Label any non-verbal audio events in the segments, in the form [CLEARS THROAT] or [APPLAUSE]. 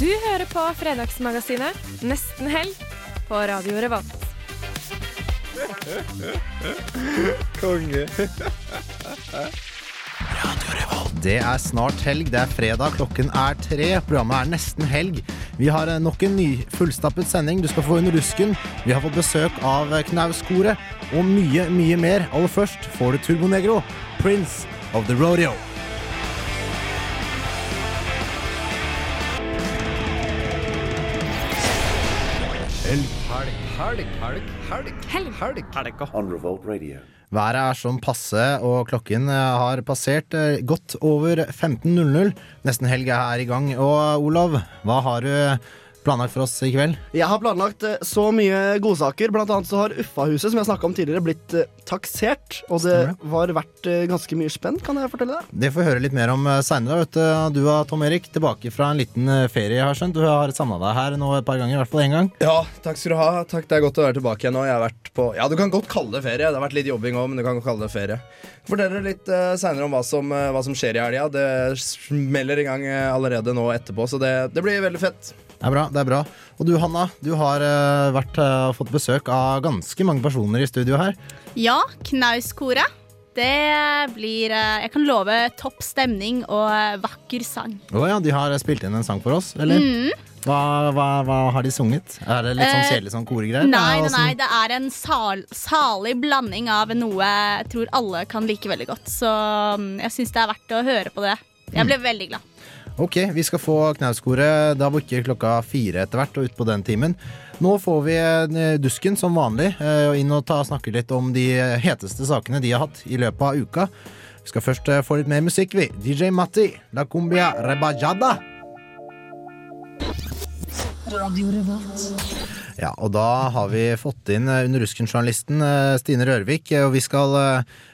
Du hører på Fredagsmagasinet Nesten helg på Radio Revolt. Konge. Radio Revolt. Det er snart helg. Det er fredag, klokken er tre. Programmet er nesten helg. Vi har eh, nok en ny fullstappet sending. Du skal få Under rusken. Vi har fått besøk av eh, Knauskoret og mye, mye mer. Aller først får du Turbonegro, Prince of the Rodeo. Helg, helg, helg, helg. Helg. helg. On Revolt Radio. Været er som passe, og klokken eh, har passert eh, godt over 15.00. Nesten helg er i gang. Og Olav, hva har du planlagt for oss i kveld? Jeg har planlagt eh, så mye godsaker. Blant annet så har Uffa-huset, som jeg snakka om tidligere, blitt eh, taksert. Og det var verdt eh, ganske mye spenn, kan jeg fortelle deg. Det får vi høre litt mer om seinere. Du og Tom Erik, tilbake fra en liten ferie, har skjønt. Du har samla deg her nå et par ganger, i hvert fall én gang. Ja, takk skal du ha. Takk, Det er godt å være tilbake igjen nå. Jeg har vært på Ja, du kan godt kalle det ferie. Det har vært litt jobbing òg, men du kan godt kalle det ferie. Forteller litt uh, seinere om hva som, hva som skjer i helga. Det smeller i gang allerede nå etterpå, så det, det blir veldig fett. Det er bra. det er bra Og du Hanna, du har uh, vært, uh, fått besøk av ganske mange personer i studio her. Ja, Knauskoret. Det blir uh, Jeg kan love topp stemning og eh, vakker sang. Å ja, de har spilt inn en sang for oss, eller? Mm. Hva, hva, hva har de sunget? Er det litt sånn Eh, kjedelig sånn koregreier? Nei, nei, nei, det er en sal, salig blanding av noe jeg tror alle kan like veldig godt. Så mm, jeg syns det er verdt å høre på det. Jeg ble veldig glad. Ok, vi skal få Knauskoret. Da bukker klokka fire etter hvert og ut på den timen. Nå får vi eh, Dusken som vanlig, eh, inn og ta, snakke litt om de heteste sakene de har hatt i løpet av uka. Vi skal først eh, få litt mer musikk, vi. DJ Matti, La Cumbia Rebajada. Ja, og da har vi fått inn eh, under Rusken-journalisten eh, Stine Rørvik, eh, og vi skal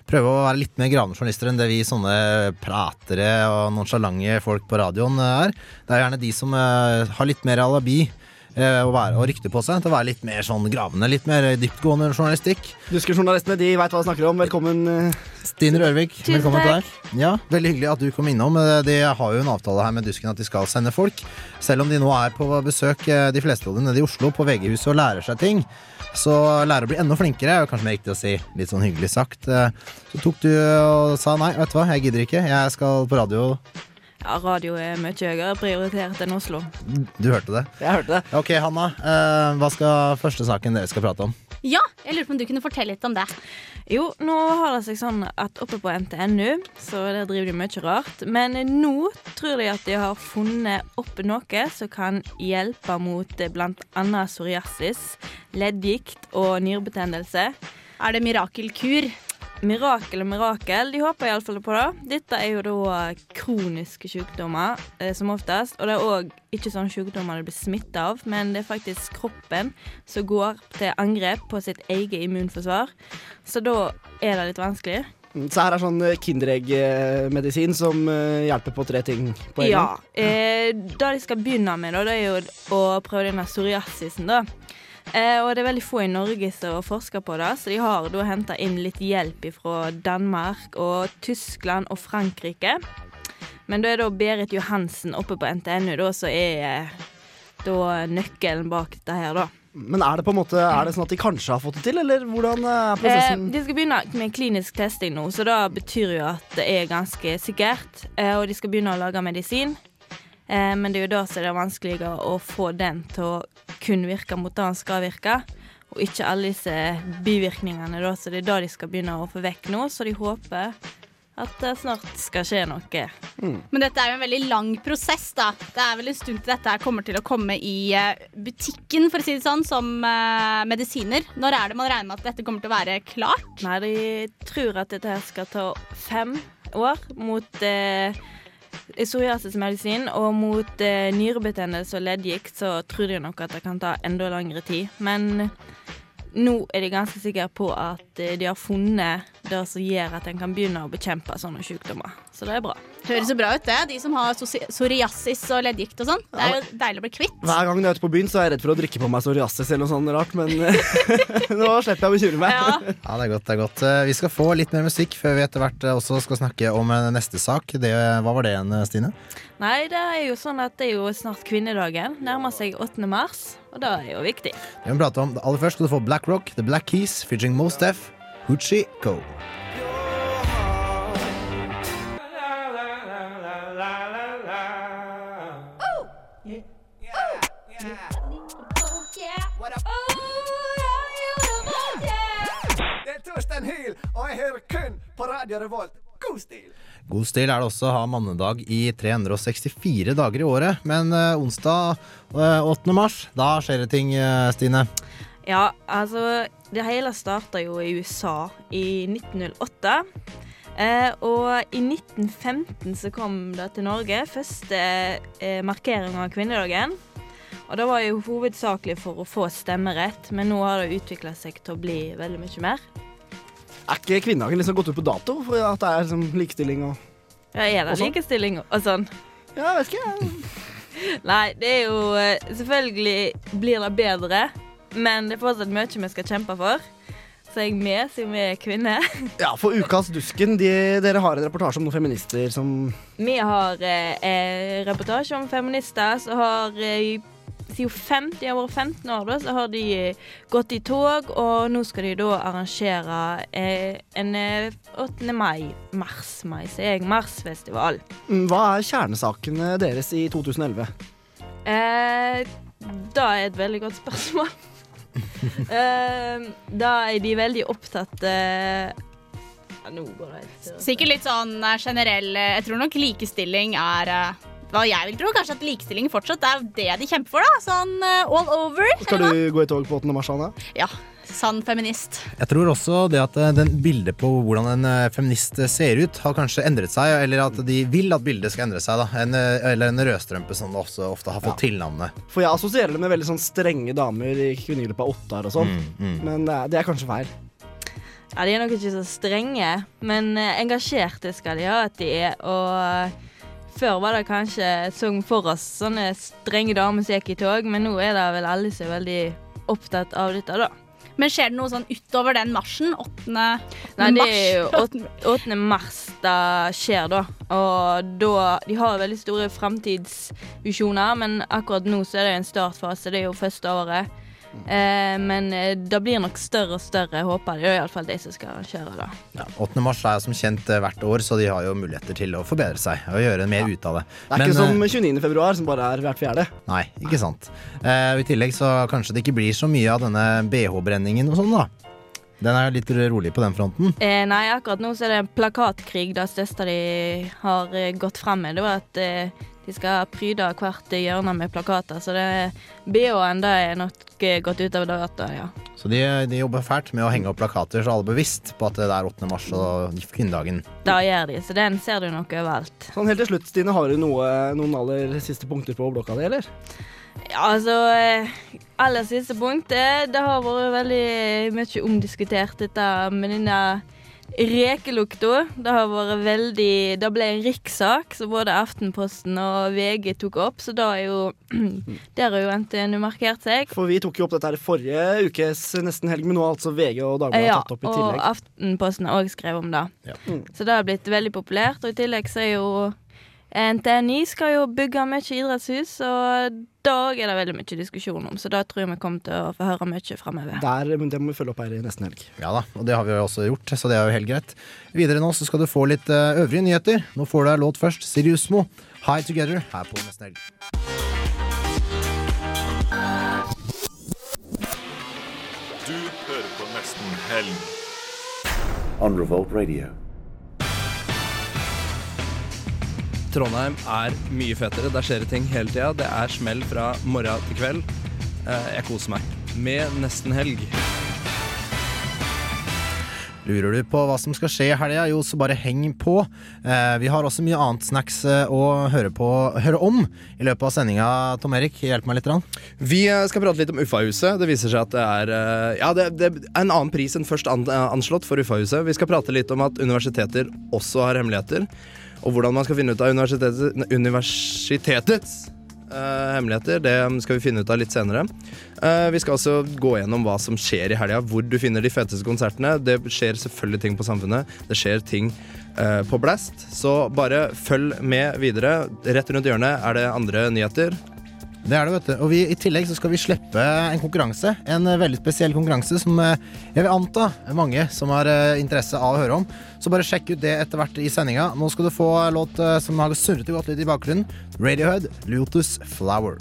prøve å være litt mer gravende journalister enn det vi sånne pratere og nonsjalante folk på radioen er. Det er gjerne de som har litt mer alibi eh, og, være, å rykte på seg til å være litt mer sånn gravende, litt mer dyptgående journalistikk. Duskerjournalistene de veit hva de snakker om. Velkommen. eh. Stine Rørvik, Tusen velkommen til deg. Ja, Veldig hyggelig at du kom innom. Eh, De har jo en avtale her med Dusken at de skal sende folk. Selv om de nå er på besøk, de fleste av dem nede i Oslo, på VG-huset og lærer seg ting. Så lærer å bli enda flinkere, er kanskje mer riktig å si. Litt sånn hyggelig sagt. Så tok du og sa nei, vet du hva, jeg gidder ikke. Jeg skal på radio. Ja, radio er mye høyere prioritert enn Oslo. Du hørte det. Jeg hørte det. Ok, Hanna. eh, Hva skal første saken dere skal prate om? Ja, jeg lurer på om du kunne fortelle litt om det. Jo, nå har det seg sånn at oppe på NTNU så der driver de mye rart. Men nå tror de at de har funnet opp noe som kan hjelpe mot bl.a. blant annet psoriasis, leddgikt og nyrebetennelse. Er det mirakelkur? Mirakel og mirakel, de håper iallfall på det. Dette er jo da kroniske sykdommer eh, som oftest. Og det er òg ikke sånne sykdommer det blir smitta av, men det er faktisk kroppen som går til angrep på sitt eget immunforsvar. Så da er det litt vanskelig. Så her er sånn eh, Kinderegg-medisin som eh, hjelper på tre ting på en Ja. gang. Eh, det de skal begynne med, da, det er jo å prøve denne psoriasisen, da. Eh, og det er veldig få i Norge som forsker på det, så de har da henta inn litt hjelp fra Danmark og Tyskland og Frankrike. Men da er da Berit Johansen oppe på NTNU da, som er eh, da nøkkelen bak dette her, da. Men er det på en måte Er det sånn at de kanskje har fått det til, eller hvordan er Eh, prosessen? de skal begynne med klinisk testing nå, så det betyr jo at det er ganske sikkert. Eh, og de skal begynne å lage medisin. Eh, men det er jo da som det er vanskeligere å få den til å kun virke mot det han skal virke. Og ikke alle disse bivirkningene, da, så det er da de skal begynne å få vekk nå. Så de håper at det snart skal skje noe. Men dette er jo en veldig lang prosess, da. Det er vel en stund til dette kommer til å komme i eh, butikken, for å si det sånn, som uh, medisiner. Når er det man regner med at dette kommer til å være klart? Nei, de tror at dette her skal ta fem år mot eh, psoriasismedisin, og mot eh, nyrebetennelse og leddgikt så tror de nok at det kan ta enda lengre tid. Men nå er de ganske sikre på at eh, de har funnet det som gjør at en kan begynne å bekjempe sånne sykdommer. Så det er bra. Høres så bra ut, det. De som har psoriasis og leddgikt og sånn. Det er jo deilig å bli kvitt. Hver gang jeg er ute på byen, så er jeg redd for å drikke på meg psoriasis eller noe sånt rart, men [LAUGHS] nå slipper jeg å bekymre meg. Ja. Ja, det er godt. det er godt Eh, Vi skal få litt mer musikk før vi etter hvert eh, også skal snakke om eh, neste sak. Det, hva var det igjen, Stine? Nei, det er jo sånn at det er jo snart kvinnedagen. Nærmer seg 8. mars, og det er jo viktig. Det vi prater om. Aller først skal du få Black Rock, The Black Keys, featuring Mos Def, Hoochie Go. På Radio Revolt. God stil! God stil er det også å ha mannedag i 364 dager i året. Men eh, onsdag eh, 8. mars, da skjer det ting, eh, Stine. Ja, altså Det hele starta jo i USA i 1908. Eh, og i 1915 så kom det til Norge første eh, markering av kvinnedagen. Og det var jo hovedsakelig for å få stemmerett, men nå har det utvikla seg til å bli veldig mye mer. Er ikke kvinnedagen liksom gått ut på dato for at det er liksom likestilling og Ja, er det Og sånn? likestilling og sånn? Ja, jeg vet ikke. [LAUGHS] Nei, det er jo eh, Selvfølgelig blir det bedre, men det er fortsatt mye vi skal kjempe for. Så jeg er med, siden vi er kvinner. [LAUGHS] Ja, for Ukas Dusken, de, dere har en reportasje om noen feminister som Vi har eh, eh, reportasje om feminister som har eh, siden 50, de har vært 15 år, da, så har de eh, gått i tog, og nå skal de da arrangere eh, en eh, 8. mai, mars-mai, sier jeg, marsfestival. Mm, Hva er kjernesakene deres i 2011? Eh, da er et veldig godt spørsmål. [LAUGHS] eh, da er de veldig opptatt eh, ja, Nå går det helt Sikkert litt sånn eh, generell eh, Jeg tror nok likestilling er eh, hva jeg vil tro. Kanskje at likestilling fortsatt er det de kjemper for, da. Sånn eh, all over. Skal du gå i tog på 8. mars, Anna? Ja. Sann feminist. Jeg tror også det at eh, den bildet på hvordan en eh, feminist ser ut, har kanskje endret seg, eller at de vil at bildet skal endre seg. da en, Eller en rødstrømpe, som det også ofte har fått tilnavnet. For jeg assosierer det med veldig sånn strenge damer i kvinnegruppa Ottar og sånn. Mm, mm. Men det er, kanskje feil. Ja, De er nok ikke så strenge, men engasjerte skal de ha at de er. Og før var det kanskje sånn for oss sånne strenge damer som gikk i tog, men nå er det vel alle som er veldig opptatt av dette, da. Men skjer det noe sånn utover den marsjen? 8. Nei, det er jo 8. 8. mars det skjer, da. Og da De har veldig store framtidsvisjoner, men akkurat nå så er det en startfase. Det er jo første året. Eh, men eh, det blir nok større og større, håper jeg. Det er iallfall de som skal kjøre det. Ja, 8. mars er som kjent eh, hvert år, så de har jo muligheter til å forbedre seg og gjøre mer ut av det. Det er ikke eh, som 29. februar, som bare er hvert fjerde. Nei, ikke sant. Eh, I tillegg så kanskje det ikke blir så mye av denne BH-brenningen og sånn, da. Den er litt rolig på den fronten. Eh, nei, akkurat nå så er det en plakatkrig. Det største de har eh, gått frem med, det var at eh, de skal pryde hvert hjørne med plakater. Så det BH-en er nok gått ut av data, ja. Så de, de jobber fælt med å henge opp plakater, så alle er bevisst på at det er 8. mars og kvinnedagen. Da gjør de, så den ser du nok overalt. Sånn helt til slutt, Stine, har du noe, noen aller siste punkter på blokka di, eller? Ja, altså eh, Aller siste punkt, det, det har vært veldig mye omdiskutert, dette med denne rekelukta. Det har vært veldig Det ble en rikssak som både Aftenposten og VG tok opp, så da er jo [CLEARS THROAT] Der har jo NTNU markert seg. For vi tok jo opp dette her forrige ukes Nesten helg, men nå har altså VG og Dagbladet Ja, tatt opp i tillegg. Ja, og. Aftenposten har òg skrevet om det. Ja. Mm. Så det har blitt veldig populært, og i tillegg så er jo NTNI skal jo bygge mye idrettshus, og da er det veldig mye diskusjon om, så da tror jeg vi kommer til å få høre mye framover. Det må vi følge opp her i nesten helg. Ja da, og det har vi jo også gjort, så det er jo helt greit. Videre nå så skal du få litt eh, øvrige nyheter. Nå får du ei låt først. Siriusmo, High Together, her på Nesten Helg. Du hører på Nesten Helg. on Revolt Radio. Trondheim er mye fetere. Der skjer det ting hele tida. Det er smell fra morgen til kveld. Eh, Jeg koser meg med nesten helg. Lurer du på hva som skal skje i helga, jo, så bare heng på. Eh, vi har også mye annet snacks eh, å høre, på, høre om i løpet av sendinga. Tom Erik, hjelp meg litt. Rann. Vi skal prate litt om Uffahuset. Det viser seg at det er Ja, det, det er en annen pris enn først anslått for Uffahuset. Vi skal prate litt om at universiteter også har hemmeligheter. Og hvordan man skal finne ut av universitetet, universitetets uh, hemmeligheter, det skal vi finne ut av litt senere. Uh, vi skal også gå gjennom hva som skjer i helga, hvor du finner de feteste konsertene. Det skjer selvfølgelig ting på Samfunnet. Det skjer ting uh, på Blast. Så bare følg med videre. Rett rundt hjørnet er det andre nyheter. Det er det, vet du. Og vi, i tillegg så skal vi slippe en konkurranse. En eh, veldig spesiell konkurranse som eh, jeg vil anta mange som har eh, interesse av å høre om. Så bare sjekk ut det etter hvert i sendinga. Nå skal du få låt som har surret og gått litt i bakgrunnen. Radiohead, Lotus Flower.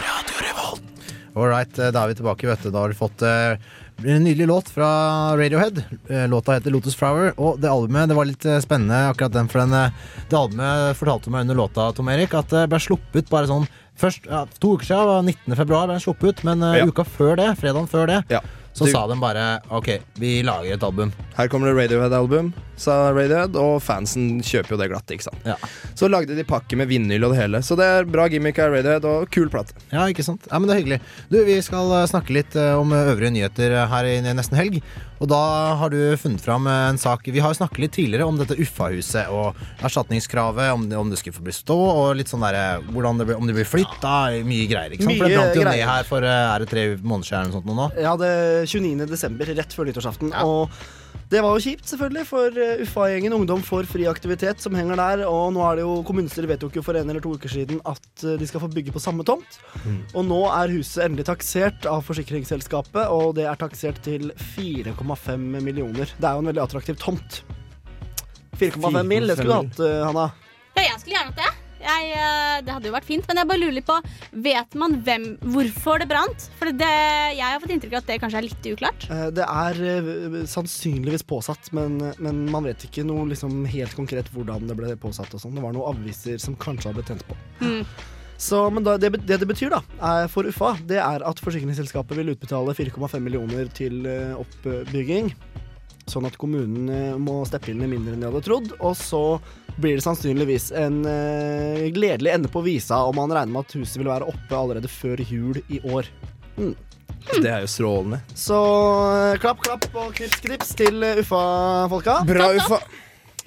Radio right, eh, da er vi tilbake, vet du. Da har du fått eh, en nydelig låt fra Radiohead. Eh, Låta heter Lotus Flower, og det albumet det var litt spennende, akkurat den, for den, det albumet fortalte meg under låta, Tom Erik, at det ble sluppet bare sånn Først, ja, To uker siden, var 19. februar, ble den sluppet men Ja. uka før det, fredagen før det, Ja. Så Du- sa de bare OK, vi lager et album. Her kommer det Radiohead-album, sa Radiohead, og fansen kjøper jo det glatt. ikke sant? Ja. Så lagde de pakke med vinyl og det hele. Så det er bra gimmick av Radiohead og kul plate. Ja, ikke sant? Ja, men Det er hyggelig. Du, Vi skal eh, snakke litt eh, om øvrige nyheter eh, her i nesten helg. Og da har du funnet fram eh, en sak Vi har jo snakket litt tidligere om dette Uffa-huset og erstatningskravet, om det, om det skulle få bestå, og litt sånn derre hvordan det Om det blir flytta. Mye greier, ikke sant? For det brant jo ned her for eh, er det tre måneder siden eller noe sånt nå? Ja, det 29. desember, rett før nyttårsaften. Og det var jo kjipt, selvfølgelig, for uh, Uffa-gjengen Ungdom for fri aktivitet som henger der. Og nå er det jo kommunestyret vedtok jo for en eller to uker siden at uh, de skal få bygge på samme tomt. Og nå er huset endelig taksert av forsikringsselskapet, og det er taksert til 4,5 millioner. Det er jo en veldig attraktiv tomt. 4,5 mill. Det skulle du hatt, uh, Hanna. Ja, jeg skulle gjerne hatt det. Jeg, eh, det hadde jo vært fint, men jeg bare lurer litt på Vet man hvem, hvorfor det brant? For det, jeg har fått inntrykk av at det kanskje er litt uklart. Eh, Det er eh, sannsynligvis påsatt, men, men man vet ikke noe liksom, helt konkret hvordan det ble påsatt. og sånn. Det var noen aviser som kanskje hadde tent på. Mm. Så, men da, det, det det betyr da, for Uffa, det er at forsikringsselskapet vil utbetale 4,5 millioner til oppbygging. Sånn at kommunen må steppe inn med mindre enn de hadde trodd. Og så blir det sannsynligvis en uh, gledelig ende på visa om man regner med at huset vil være oppe allerede før jul i år. Mm. Det er jo strålende. Så uh, klapp, klapp og knips, knips til eh, Uffa-folka. Bra, Uffa.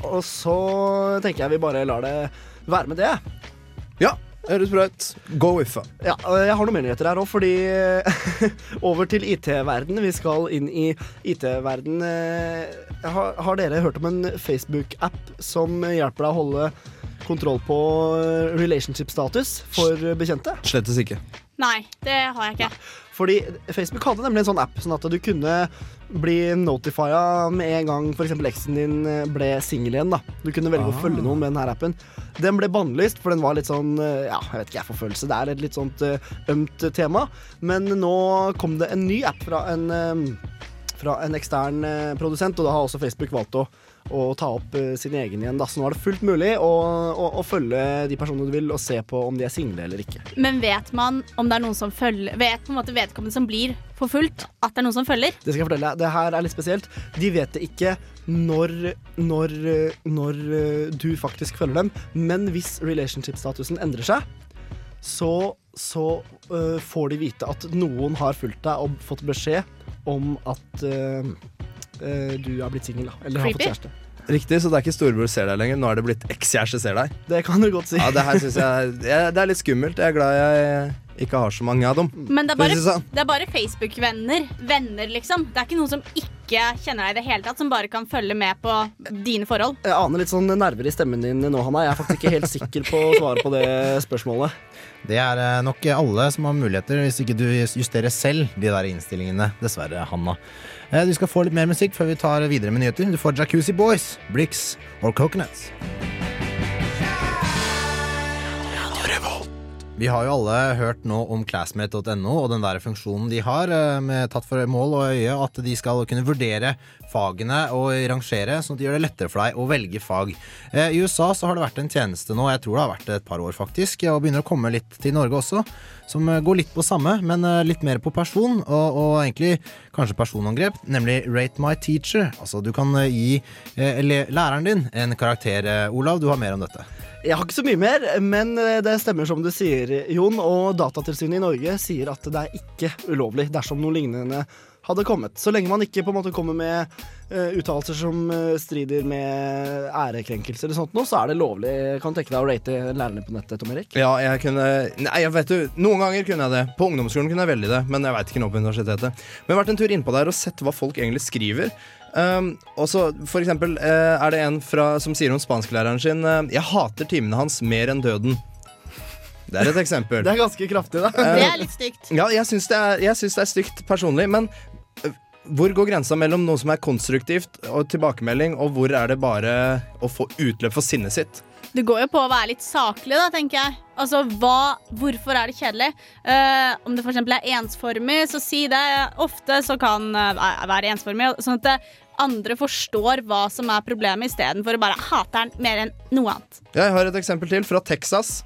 Og så tenker jeg vi bare lar det være med det. Ja, høres bra ut. Go Uffa. Ja, Jeg har noen mer nyheter her òg, fordi [LAUGHS] Over til IT-verden. Vi skal inn i IT-verden. Har, har dere hørt om en Facebook-app som hjelper deg å holde kontroll på eh, relationship-status for bekjente? Slettes ikke. Nei, det har jeg ikke. Fordi Facebook hadde nemlig en sånn app, sånn at du kunne bli notifia med en gang f.eks. eksen din eh, ble singel igjen. da Du kunne velge å Ah. følge noen med denne appen. Den ble bannlyst, for den var litt sånn eh, Ja, jeg vet ikke, jeg forfølgelse. Det er et litt sånt eh, ømt tema. Men nå kom det en ny app fra en, fra en ekstern produsent, og da har også Facebook valgt å å ta opp eh, sin egen igjen. Da. Så nå er det fullt mulig å, å, å følge de personene du vil, og se på om de er single eller ikke. Men vet man om det er noen som følger Vet på en måte vedkommende som blir forfulgt, at det er noen som følger? Det skal jeg fortelle deg. Det her er litt spesielt. De vet det ikke når, når, når eh, du faktisk følger dem, men hvis relationship-statusen endrer seg, så, så uh, får de vite at noen har fulgt deg og fått beskjed om at eh, eh, du er blitt singel. Eller har fått kjæreste. Riktig, så det er ikke storebror ser deg lenger. Nå er det blitt ekskjæreste ser deg. Det kan du godt si. Ja, Det her synes jeg jeg- Det er litt skummelt. Jeg er glad jeg ikke har så mange av dem. Men det er bare, sånn. bare Facebook-venner. Venner, liksom. Det er ikke noen som ikke kjenner deg i det hele tatt, som bare kan følge med på dine forhold. Jeg aner litt sånn nerver i stemmen din nå, Hanna. Jeg er faktisk ikke helt sikker på å svare på det spørsmålet. Det er eh, nok alle som har muligheter, hvis ikke du justerer selv de der innstillingene. Dessverre, Hanna. Eh, Du skal få litt mer musikk før vi tar videre med nyheter. Du får Jacuzzi Boys, Bricks or Coconuts. Vi har jo alle hørt nå om classmate.no og den der funksjonen de har, eh, med tatt for mål og øye at de skal kunne vurdere fagene og rangere, sånn at de gjør det lettere for deg å velge fag. Eh, I USA så har det vært en tjeneste nå, jeg tror det har vært et par år faktisk, og begynner å komme litt til Norge også, som eh, går litt på samme, men litt mer på person, og, og egentlig kanskje personangrep, nemlig Rate My Teacher. Altså du kan gi læreren din en karakter. Olav, du har mer om dette. Jeg har ikke så mye mer, men eh, det stemmer som du sier, Jon. Og Datatilsynet i Norge sier at det er ikke ulovlig dersom noe lignende hadde kommet. Så lenge man ikke på en måte kommer med uh, uttalelser som uh, strider med ærekrenkelser eller sånt noe, så er det lovlig. Kan du tenke deg å rate lærerne på nettet, Tom Erik? Ja, jeg kunne Nei, jeg vet du, noen ganger kunne jeg det. På ungdomsskolen kunne jeg veldig det, men jeg veit ikke nå på universitetet. Men jeg har vært en tur innpå der og sett hva folk egentlig skriver. Um, og så for eksempel uh, er det en fra, som sier om spansklæreren sin uh, Jeg hater timene hans mer enn døden. Det er et eksempel. [LAUGHS] Det er ganske kraftig, da. Det er litt stygt. Ja, jeg syns det, det er stygt personlig, men hvor går grensa mellom noe som er konstruktivt og tilbakemelding, og hvor er det bare å få utløp for sinnet sitt? Det går jo på å være litt saklig, da, tenker jeg. Altså, hva, Hvorfor er det kjedelig? Uh, om det f.eks. er ensformig, så si det. Ofte så kan uh, være ensformig, sånn at eh, andre forstår hva som er problemet, istedenfor å bare hate den mer enn noe annet. Jeg har et eksempel til fra Texas.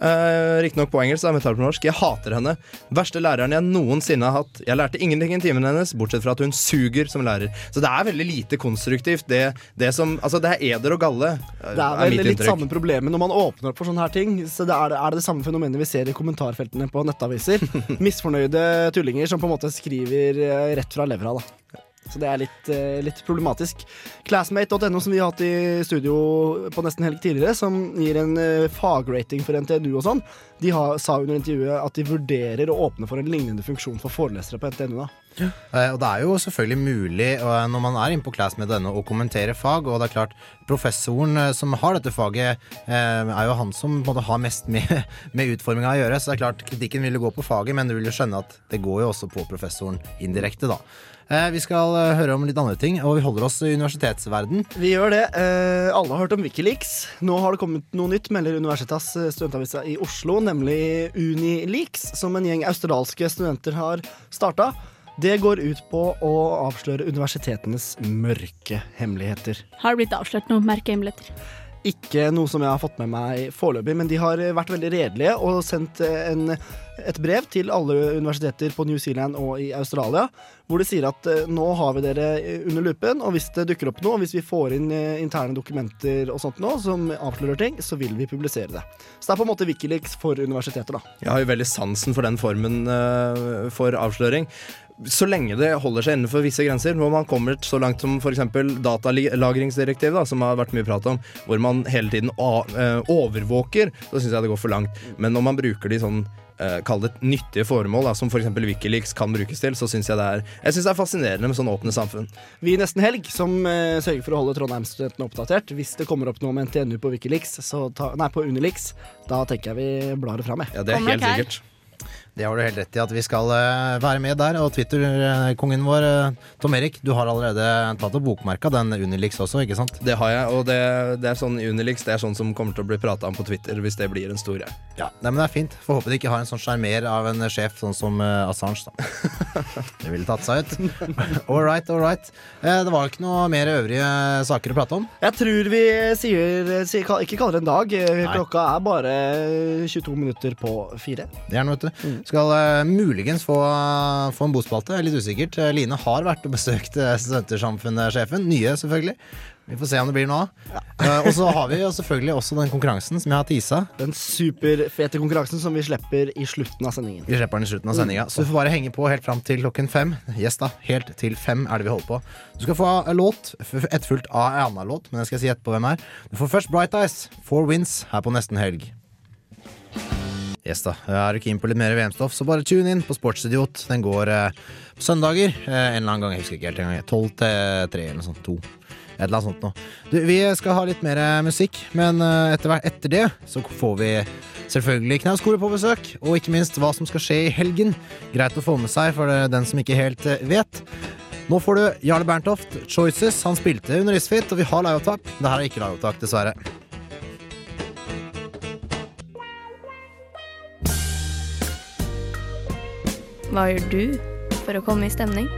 Uh, Riktignok på engelsk, men jeg på norsk. Jeg hater henne. Verste læreren jeg noensinne har hatt. Jeg lærte ingenting i timen hennes, bortsett fra at hun suger som lærer. Så det er veldig lite konstruktivt. Det, det, som, altså, det er eder og galle. uh, Det er vel litt inntrykk. samme problemet når man åpner opp for sånne her ting. Så det er, er det det samme fenomenet vi ser i kommentarfeltene på nettaviser. [LAUGHS] Misfornøyde tullinger som på en måte skriver eh, rett fra levra, da. Så det er litt, eh, litt problematisk. Classmate.no, som vi har hatt i studio på nesten helg tidligere, som gir en eh, fagrating for NTNU og sånn, de har, sa under intervjuet at de vurderer å åpne for en lignende funksjon for forelesere på NTNU. da. Eh, Og det er jo selvfølgelig mulig når man er inne på classmate.no å kommentere fag, og det er klart professoren som har dette faget, er jo han som en har mest med, [LAUGHS] med utforminga å gjøre. Så det er klart kritikken vil jo gå på faget, men du vil jo skjønne at det går jo også på professoren indirekte, da. Eh, Vi skal eh, høre om litt andre ting, og vi holder oss i universitetsverden. Vi gjør det. Eh, alle har hørt om Wikileaks. Nå har det kommet noe nytt, melder Universitas studentavisa i Oslo, nemlig Unileaks, som en gjeng australske studenter har starta. Det går ut på å avsløre universitetenes mørke hemmeligheter. Har det blitt avslørt noen merkehemmeligheter? Ikke noe som jeg har fått med meg foreløpig, men de har vært veldig redelige og sendt eh, en, et brev til alle universiteter på New Zealand og i Australia, hvor de sier at eh, nå har vi dere under lupen, og hvis det dukker opp noe, hvis vi får inn eh, interne dokumenter og sånt nå, som avslører ting, så vil vi publisere det. Så det er på en måte Wikileaks for universiteter, da. Jeg har jo veldig sansen for den formen eh, for avsløring. Så lenge det holder seg innenfor visse grenser. Når man kommer så langt som f.eks. datalagringsdirektivet, da, som har vært mye prat om, hvor man hele tiden a- eh, overvåker, så syns jeg det går for langt. Men når man bruker de sånn eh, Kall det nyttige formål, da, som f.eks. Wikileaks kan brukes til, så syns jeg det er Jeg synes det er fascinerende med sånn åpne samfunn. Vi i Nesten Helg, som eh, sørger for å holde Trondheim-studentene oppdatert. Hvis det kommer opp noe med NTNU på Wikileaks, så ta, nei, på Unilix, da tenker jeg vi blar det fram, jeg. Ja, det er helt sikkert. Det har du helt rett i at vi skal eh, være med der. Og Twitter-kongen vår, eh, Tom Erik, du har allerede tatt og bokmerka den Unilix også, ikke sant? Det har jeg, og det, det er sånn Unilix Det er sånn som kommer til å bli prata om på Twitter hvis det blir en stor greie. Ja, Nei, men Det er fint. Får håpe de ikke har en sånn sjarmer av en sjef sånn som eh, Assange. da [LAUGHS] Det ville tatt seg ut. [LAUGHS] All right, all right. Eh, det var ikke noe mer øvrige saker å prate om? Jeg tror vi sier, sier ikke kaller det en dag. Eh, Nei. Klokka er bare 22 minutter på fire. Det er noe, vet du. Skal uh, muligens få, få en bospalte. Litt usikkert. Eh, Line har vært og besøkt uh, Studentersamfunnet-sjefen. Nye, selvfølgelig. Vi får se om det blir noe av. Eh, og så har vi jo selvfølgelig også den konkurransen som jeg har tisa. Den superfete konkurransen som vi slipper i slutten av sendingen. Vi slipper den i slutten av sendinga. Så du får bare henge på helt fram til klokken fem. Yes da, helt til fem er det vi holder på. Du skal få en låt, etterfulgt av en annen låt, men jeg skal si etterpå hvem er. Du får først Bright Eyes, Four Wins, her på nesten helg. Yes da, Er du keen på litt mer VM-stoff, så bare tune inn på Sportsidiot. Den går eh, på søndager eh, en eller annen gang. Jeg husker ikke helt engang. Tolv til tre eller noe sånt. To. Et eller annet sånt noe. Du, vi skal ha litt mer eh, musikk, men etter, etter det så får vi selvfølgelig Knausgård på besøk, og ikke minst hva som skal skje i helgen. Greit å få med seg for den som ikke helt vet. Nå får du Jarle Berntoft, Choices. Han spilte under Isfit, og vi har liveopptak. Det her er ikke liveopptak, dessverre. Hva gjør du for å komme i stemning?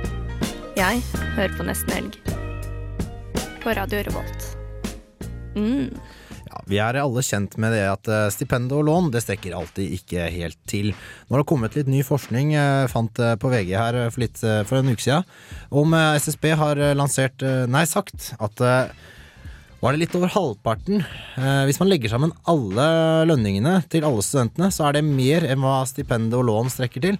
Jeg hører på Nesten Helg. På Radio Revolt. Mm. Ja, vi er alle kjent med det at eh, stipend og lån det strekker alltid ikke helt til. Nå har det kommet litt ny forskning, eh, fant eh, på VG her for, litt, for en uke siden, om SSB har lansert, nei sagt, at var det litt over halvparten. Eh, hvis man legger sammen alle lønningene til alle studentene, så er det mer enn hva stipendet og lån strekker til.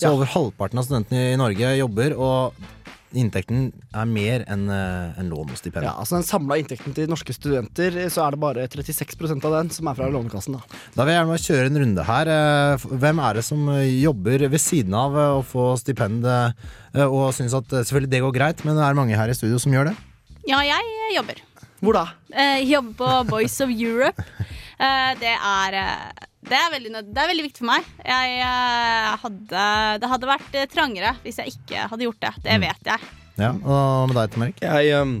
Så Ja. over halvparten av studentene i Norge jobber, og inntekten er mer enn en lån og stipend. Ja, altså Den samla inntekten til norske studenter, så er det bare 36% av den som er fra Lånekassen. da Da vil jeg gjerne kjøre en runde her. Eh, Hvem er det som eh, jobber ved siden av eh, å få stipend, eh, og syns at eh, selvfølgelig det går greit, men det er mange her i studio som gjør det? Ja, jeg eh, jobber. Hvor da? Eh, Jeg jobber på Voice of Europe. [LAUGHS] Eh, Det er, eh, det er, veldig, det er veldig viktig for meg. Jeg eh, hadde, det hadde vært trangere hvis jeg ikke hadde gjort det. Det vet jeg. Ja, Og med deg, Tom Erik? Jeg um,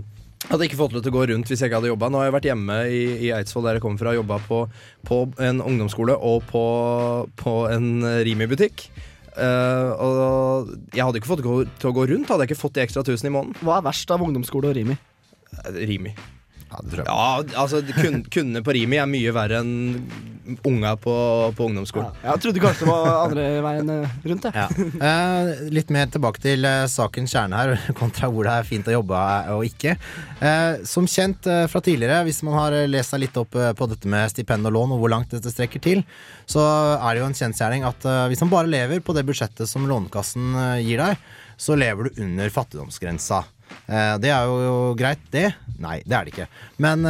hadde ikke fått lov til å gå rundt hvis jeg ikke hadde jobba. Nå har jeg vært hjemme i, i Eidsvoll, der jeg kommer fra, jobba på, på en ungdomsskole og på, på en Rimi-butikk. Uh, og jeg hadde ikke fått gå, til å gå rundt, hadde jeg ikke fått de ekstra tusen i måneden. Hva er verst av ungdomsskole og Rimi? Rimi. Ja, det tror jeg. Ja, altså kun, Kundene på Rimi er mye verre enn unga på, på ungdomsskolen. Jeg trodde kanskje det var andre veien eh, rundt. Jeg. Ja. Eh, litt mer tilbake til eh, sakens kjerne her, [LAUGHS] kontra hvor det er fint å jobbe og ikke. Eh, som kjent eh, fra tidligere, hvis man har lest seg litt opp eh, på dette med stipend og lån, og hvor langt dette strekker til, så er det jo en kjensgjerning at eh, hvis man bare lever på det budsjettet som Lånekassen eh, gir deg, så lever du under fattigdomsgrensa. Eh, det er jo greit, det. Nei, det er det ikke. Men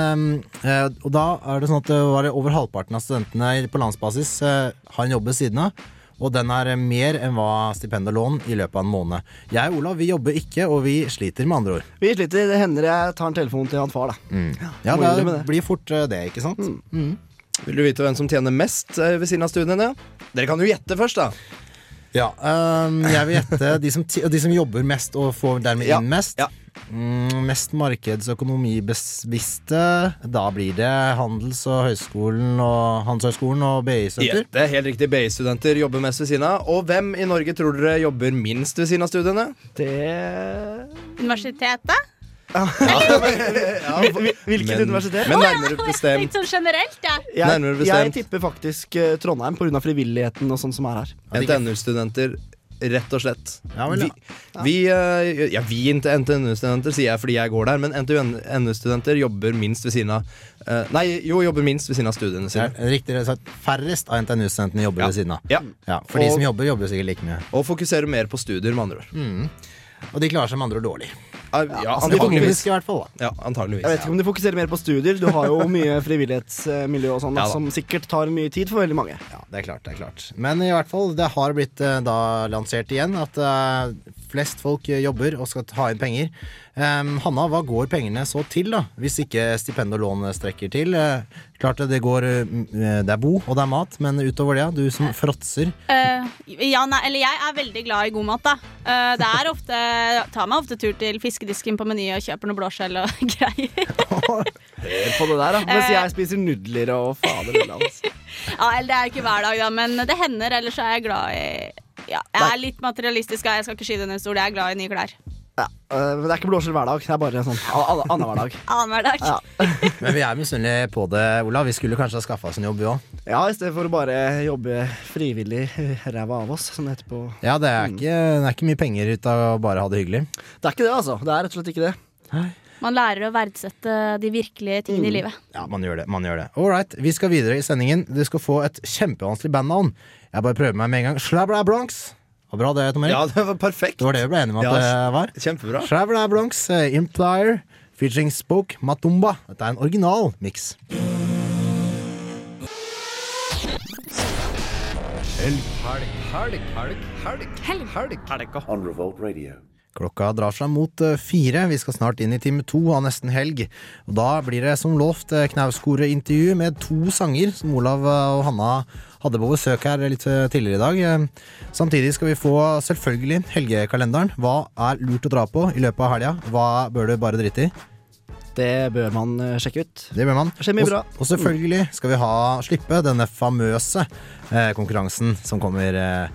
eh, Og da er det sånn at det var over halvparten av studentene på landsbasis eh, har en jobb ved siden av. Og den er mer enn hva stipend og lån i løpet av en måned. Jeg og Olav vi jobber ikke, og vi sliter med andre ord. Vi sliter. Det hender jeg tar en telefon til han far, da. Mm. Ja, det det. blir fort eh, det, ikke sant? Mm. Vil du vite hvem som tjener mest eh, ved siden av studiene? Dere kan jo gjette først, da. Ja, um, jeg vil gjette de som, de som jobber mest og får dermed inn mest. Mm, mest markeds- og økonomibevisste. Da blir det Handels- og høyskolen og Handelshøyskolen og BI-studenter. det er helt riktig. BI-studenter jobber mest ved siden av. Og hvem i Norge tror dere jobber minst ved siden av studiene? Det Universitetet? [LAUGHS] Hvilket Men- universitet? Men ja, nærmere bestemt sånn generelt, jeg. Jeg, jeg tipper faktisk uh, Trondheim pga. frivilligheten og sånn som er her. NTNU-studenter, rett og slett. Ja, vel, ja. Vi, vi, uh, ja, vi NTNU-studenter sier jeg fordi jeg går der, men NTNU-studenter jobber minst ved siden av uh, Nei, jo, jobber minst ved siden av studiene sine. Ja, riktig sagt. Færrest av NTNU-studentene jobber Ja. ved siden av. Ja. Ja, for de som jobber, jobber sikkert like mye. Og fokuserer mer på studier, med andre ord. Mm. Og de klarer seg med andre ord dårlig. Ja, ja, Altså, antageligvis. i hvert fall. Da. Ja, antageligvis. Jeg vet ikke om de fokuserer mer på studier. Du har jo [LAUGHS] mye frivillighetsmiljø og sånn Ja som sikkert tar mye tid for veldig mange. Ja, det er klart, det er klart. Men i hvert fall, det har blitt eh, da lansert igjen at eh, flest folk jobber og skal ta inn penger. Um, Hanna, hva går pengene så til, da? Hvis ikke stipend og lån strekker til? Uh, klart det, det går eh, Det er bo, og det er mat, men utover det, du som fråtser. Uh, ja, nei, eller jeg er veldig glad i god mat, da. Uh, det er ofte Tar meg ofte tur til fiskedisken på Meny og kjøper noe blåskjell og [LAUGHS] greier. Hør på det der, da. Mens jeg spiser nudler og fader ullan. Altså. Ja, eller det er ikke hver dag, da, men det hender. Ellers er jeg glad i ja, Jeg er litt materialistisk, jeg skal ikke skyte under en stol. Jeg er glad i nye klær. Ja, eh, men det er ikke blåskjell hver dag. Det er bare sånn annen an- [LAUGHS] annenhver dag. Annenhver dag. Ja. [LAUGHS] Men vi er misunnelige på det, Olav. Vi skulle kanskje ha skaffa oss en jobb, vi òg. Ja, i stedet for å bare jobbe frivillig ræva av oss, som det heter på Ja, det er, ikke, det er ikke mye penger ut av å bare ha det hyggelig. Det er ikke det, altså. Det er rett og slett ikke det. Man lærer å verdsette de virkelige tingene i livet. Ja, man gjør det. man gjør det All right, vi skal videre i sendingen. Du skal få et kjempevanskelig bandnavn. Jeg bare prøver meg med en gang. Slabla Bronx. Var bra det, Tom Erik? Ja, det var perfekt. Det var det vi ble enige om at Ja, det var. Kjempebra. Slabla Bronx, eh, Implier, featuring Spoke Matumba. Dette er en original miks. Helg, helg, helg, helg, helg, helg, helg. On Revolt Radio. Klokka drar seg mot eh, fire. Vi skal snart inn i time to av Nesten helg. Og da blir det som lovt eh, Knausgård-intervju med to sanger som Olav eh, og Hanna hadde på besøk her litt eh, tidligere i dag. Eh, Samtidig skal vi få selvfølgelig helgekalenderen. Hva er lurt å dra på i løpet av helga? Hva bør du bare drite i? Det bør man eh, sjekke ut. Det bør man. Det Og- bra. Og selvfølgelig skal vi ha slippe denne famøse eh, konkurransen som kommer eh,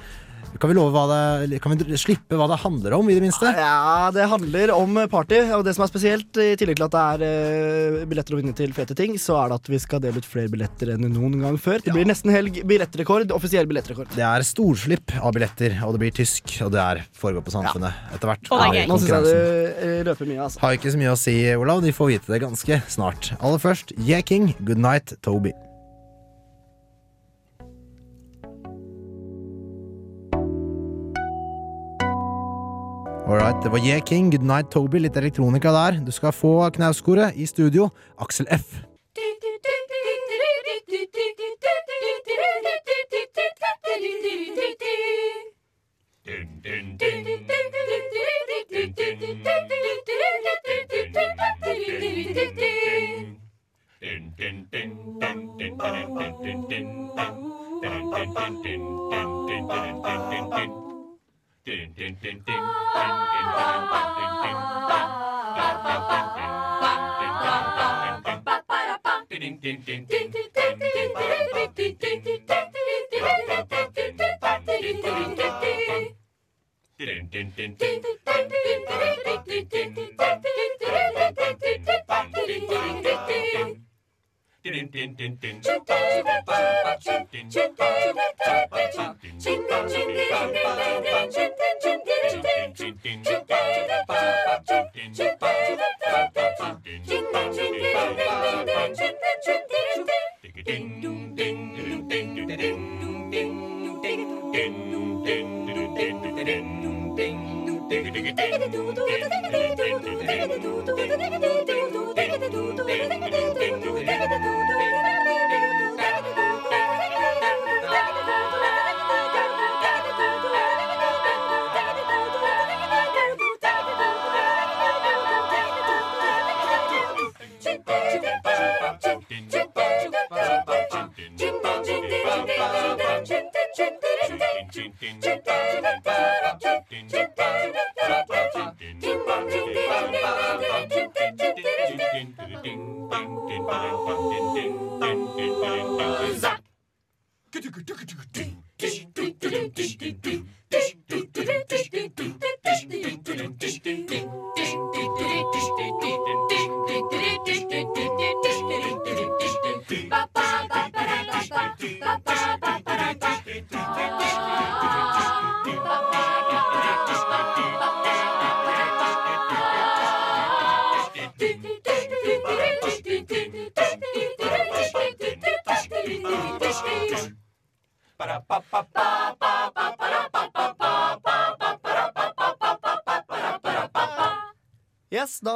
Kan vi love hva det Kan vi slippe hva det handler om, i det minste? Ja, det handler om party. Og det som er spesielt, i tillegg til at det er uh, billetter å vinne til fete ting, så er det at vi skal dele ut flere billetter enn noen gang før. Det blir nesten helg billettrekord. Offisiell billettrekord. Det er storslipp av billetter, og det blir tysk, og det er foregår på Samfunnet etter hvert. Og det er. Nå syns jeg du eh, røper mye, altså. Har ikke så mye å si, Olav. De får vite det ganske snart. Aller først, Yeah King, Good Night, Toby. Alright, det var Yeah King, Good Night, Toby. Litt elektronika der. Du skal få knauskoret i studio. Aksel F.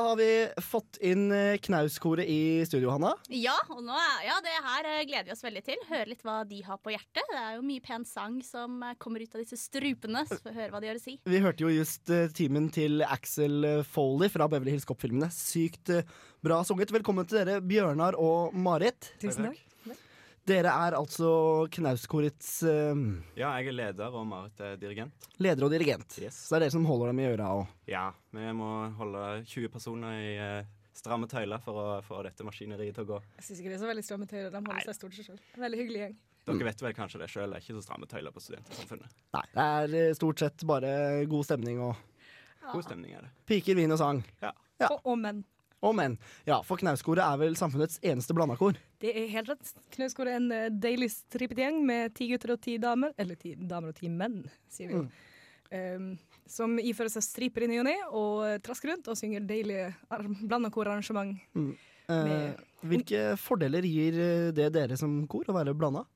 har vi fått inn eh, knauskoret i studio, Hanna. Ja, og nå er, ja, det her eh, gleder vi oss veldig til. Høre litt hva de har på hjertet. Det er jo mye pen sang som eh, kommer ut av disse strupene. Så får vi høre hva de har å si. Vi hørte jo just timen til Axel Foley fra Beverly Hills Cop-filmene. Sykt bra sunget. Velkommen til dere, Bjørnar og Marit. Tusen takk. Dere er altså knauskorets uh, Ja, jeg er leder, og Marit er dirigent. leder og dirigent. Så det er dere som holder dem i øra òg. Ja, vi må holde 20 personer i uh, stramme tøyler for å få dette maskineriet til å gå. Jeg syns ikke det er så veldig stramme tøyler. De holder seg stort seg sjøl. Veldig hyggelig gjeng. Dere vet vel kanskje det sjøl, det er ikke så stramme tøyler på Studentsamfunnet. Nei, det er eh, stort sett bare god stemning og God stemning er det. piker, vin og sang. Ja. Ja. Og, og menn. Og menn. Ja, for knauskoret er vel samfunnets eneste blandakor. Det er helt rett. Knauskoret er en eh, deilig strippet gjeng med ti gutter og ti damer. Eller ti damer og ti menn, sier vi. Um, som ifører seg striper i ny og ne og eh, trasker rundt og synger deilige ar- blandakorarrangement. Mm. Eh, hvilke fordeler gir eh, det dere som kor å være blanda?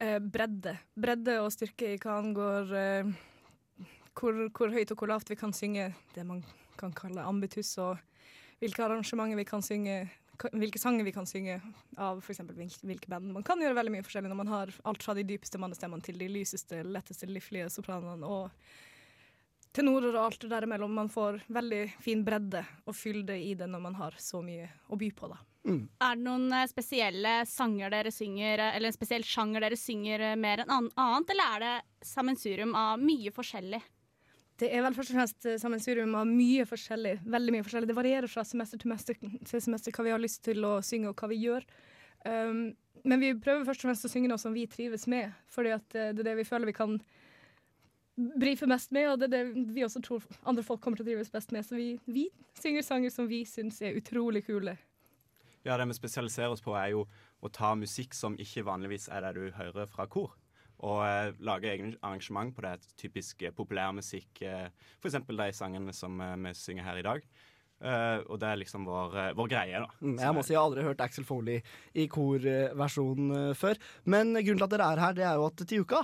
Eh, bredde. Bredde og styrke i hva angår eh, hvor, hvor høyt og hvor lavt vi kan synge det man kan kalle ambitus, og hvilke arrangementer vi kan synge, hvilke sanger vi kan synge av f.eks. Hvilke, hvilke band. Man kan gjøre veldig mye forskjellig når man har alt fra de dypeste mannestemmene til de lyseste, letteste, liflige sopranene og tenorer og alt det der imellom. Man får veldig fin bredde og fylde i det når man har så mye å by på, da. Er det noen eh, spesielle sanger dere synger, eh, eller en spesiell sjanger dere synger eh, mer enn annet, eller er det sammensurium av mye forskjellig? Det er vel først og fremst eh, sammensurium av mye forskjellig. Veldig mye forskjellig. Det varierer fra semester til semester, til semester hva vi har lyst til å synge og hva vi gjør. Um, men vi prøver først og fremst å synge noe som vi trives med, fordi eh, det er det vi føler vi kan brife mest med, og det er det vi også tror andre folk kommer til å trives best med. Så vi, vi synger sanger som vi syns er utrolig kule. Ja, det vi spesialiserer oss på, er jo å ta musikk som ikke vanligvis er det du hører fra kor. Og eh, lage egne arrangement på det. Typisk populærmusikk. Eh, F.eks. de sangene som eh, vi synger her i dag. Uh, og det er liksom vår, uh, vår greie, da. Mm, Jeg må si jeg har aldri hørt Axel Foley i korversjon uh, før. Men grunnen til at dere er her, det er jo at til uka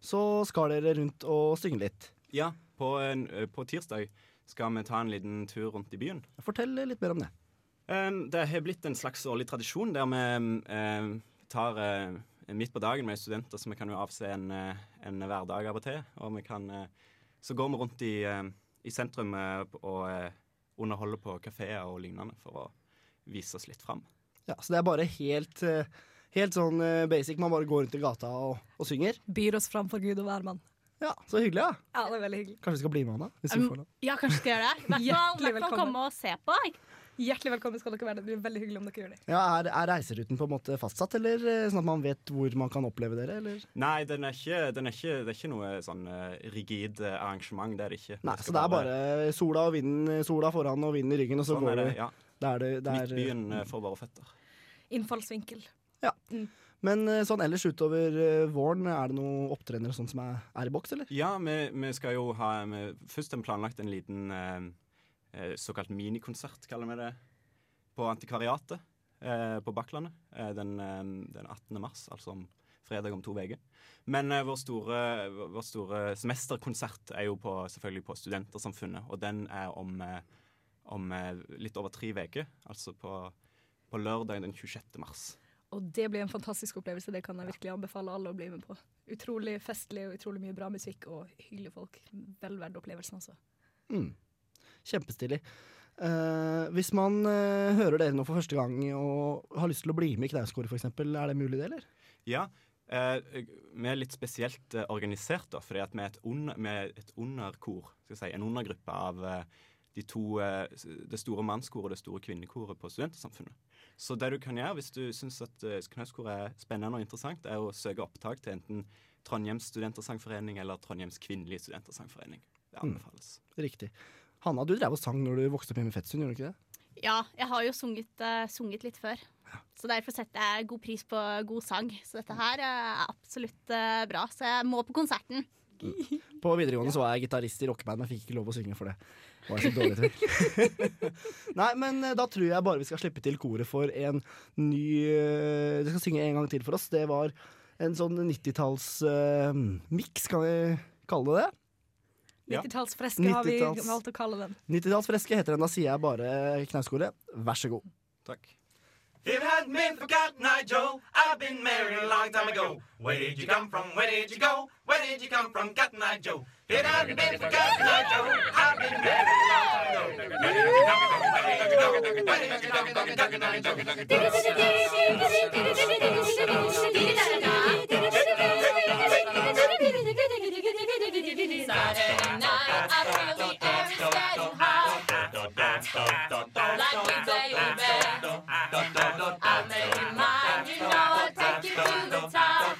så skal dere rundt og synge litt. Ja, på, en, på tirsdag skal vi ta en liten tur rundt i byen. Fortell litt mer om det. Um, det har blitt en slags årlig tradisjon der vi um, tar midt på dagen med studenter, så vi kan jo avse en, uh, en hverdag av og til. Og vi kan, uh, så går vi rundt i, uh, i sentrum og underholder på kafeer og lignende for å vise oss litt fram. Ja, Så det er bare helt, eh, helt sånn eh, basic. Man bare går rundt i gata og, og synger. Byr oss fram for Gud og hvermann. Ja, Så hyggelig, ja. Ja, det er veldig hyggelig. Kanskje vi skal bli med, Anna? Hvis vi Um, får lov. Ja, kanskje skal gjøre det. Hjertelig velkommen. komme og se på. Hjertelig velkommen skal dere være. Det blir veldig hyggelig om dere gjør det. Ja, er, er reiseruten på en måte fastsatt, eller eh, sånn at man vet hvor man kan oppleve dere? Eller? Nei, den er ikke, den er ikke, det er ikke noe sånn uh, rigid uh, arrangement. Det er det ikke. Nei, det Så det er bare sola og vinden, sola foran og vinden i ryggen, og så Sånn går er det, ja. Det er det, det er, Midtbyen uh, for våre føtter. Innfallsvinkel. Ja. Men eh, sånn ellers utover eh, våren, er det noen opptrenere sånn som er, er i boks, eller? Ja, vi, vi skal jo ha vi, Først en planlagt en liten eh, eh, såkalt minikonsert, kaller vi det, på Antikvariatet eh, på Bakklandet eh, den, eh, den 18. mars, altså om fredag om to uker. Men eh, vår, store, vår store semesterkonsert er jo på, selvfølgelig på Studentersamfunnet, og den er om, eh, om eh, litt over tre uker, altså på, på lørdag den 26. mars. Og det blir en fantastisk opplevelse. Det kan jeg virkelig anbefale alle å bli med på. Utrolig festlig og utrolig mye bra musikk og hyggelige folk. Vel verdt opplevelsen, altså. Mm. Kjempestilig. Uh, hvis man uh, hører dere nå for første gang og har lyst til å bli med i Knausgård f.eks., er det mulig, det, eller? Ja. Uh, vi er litt spesielt organisert, da, fordi vi er et, un et underkor. Skal jeg si, en undergruppe av de to, det store mannskoret og det store kvinnekoret på Studentersamfunnet. Så det du kan gjøre hvis du syns at Knausgård er spennende og interessant, er å søke opptak til enten Trondheims studentersangforening eller Trondheims kvinnelige studentersangforening. Det Mm. anbefales. Riktig. Hanna, du drev og sang når du vokste opp hjemme i Fettsund, gjorde du ikke det? Ja, jeg har jo sunget, uh, sunget litt før. Så derfor setter jeg god pris på god sang. Så dette her eh, er absolutt uh, bra. Så jeg må på konserten. [LAUGHS] På videregående så var jeg gitarist i rockeband, men jeg fikk ikke lov å synge for det. Var jeg så dårlig til. [LAUGHS] Nei, men da tror jeg bare vi skal slippe til koret for en ny uh, De skal synge en gang til for oss. Det var en sånn 90-talls-miks, kan vi kalle det det? 90-tallsfreske har vi 90-talls. valgt å kalle den. 90-tallsfreske heter den. Da sier jeg bare Knausgårdet, vær så god. Takk. If it hadn't been for Cotton Eye Joe, I've been married a long time ago. Where did you come from? Where did you go? Where did you come from, Cotton Eye Joe? If it hadn't been for Cotton Eye Joe, I've been married a long time ago. Where did you come from? Where did you go? Where did you come from, Cotton Eye Saturday night, I feel the getting hot. Like me, baby. I'll make you mine, you know I'll take you to the top.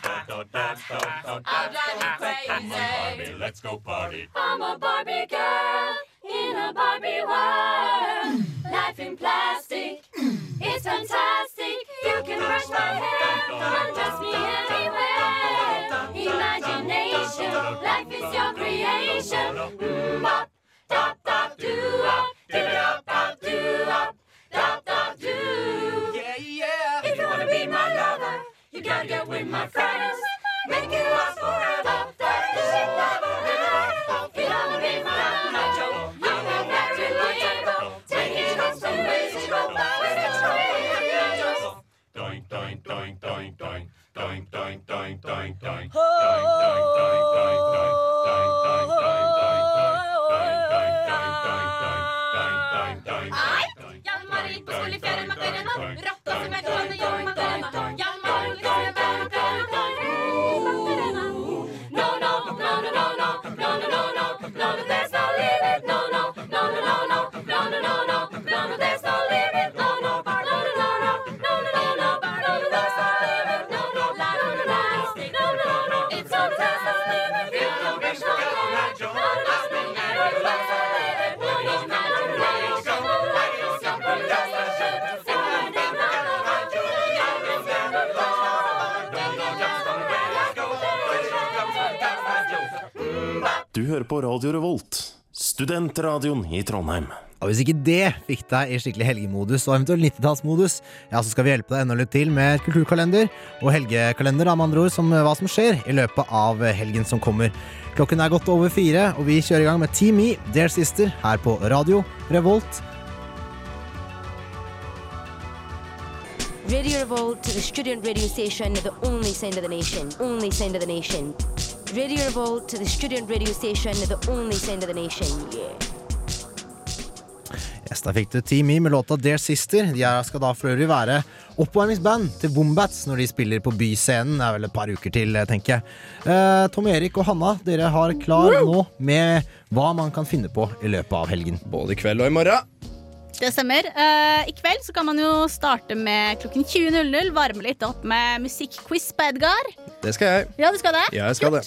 I'll drive you crazy. Let's go party. I'm a Barbie girl in a Barbie world. Life in plastic, it's fantastic. You can brush my hair, undress me anywhere. Imagination, life is your creation. Mm, bop, dop, dop, doo, up, dip it up, up, doo, up, dop, dop, doo. Yeah, yeah. If you wanna be my lover, you gotta get with my friends. Make it last forever. dang dang dang dang dang dang dang dang Du hører på Radio Revolt, studentradioen i Trondheim. Og Hvis ikke det fikk deg i skikkelig helgemodus og eventuelt 90-tallsmodus, ja, så skal vi hjelpe deg enda litt til med kulturkalender og helgekalender, da, med andre ord, som eh, hva som skjer i løpet av helgen som kommer. Klokken er godt over fire, og vi kjører i gang med Team E, Dear Sister, her på Radio Revolt. Radio Revolt, the student radio station, the only sound of the nation. Only sound of the nation. Radio Revolt, the student radio station, the only sound of the nation. Yeah. Yes, da fikk du Team E med låta Dear Sister. De her skal da for øvrig være oppvarmingsband til Wombats når de spiller på Byscenen. Det er vel et par uker til, tenker jeg. Eh, Tom Erik og Hanna, dere har klar nå med hva man kan finne på i løpet av helgen. Både i kveld og i morgen. Det stemmer. Uh, I kveld så kan man jo starte med klokken 20.00. Varme litt opp med musikkquiz på Edgar. Det skal jeg. Ja, du skal det? Ja, jeg skal det.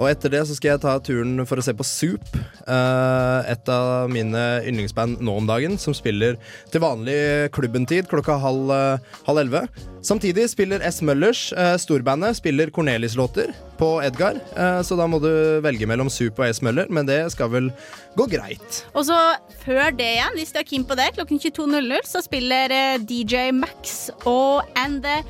Og etter det så skal jeg ta turen for å se på Soup. eh, et av mine yndlingsband nå om dagen, som spiller til vanlig klubbentid klokka halv, eh, halv elleve. Samtidig spiller S. Møllers, eh, storbandet, spiller Cornelis-låter på Edgar. så da må du velge mellom Soup og S. Møller, men det skal vel gå greit. Og så før det igjen, hvis du er keen på det, klokken 22.00 så spiller DJ Max og And The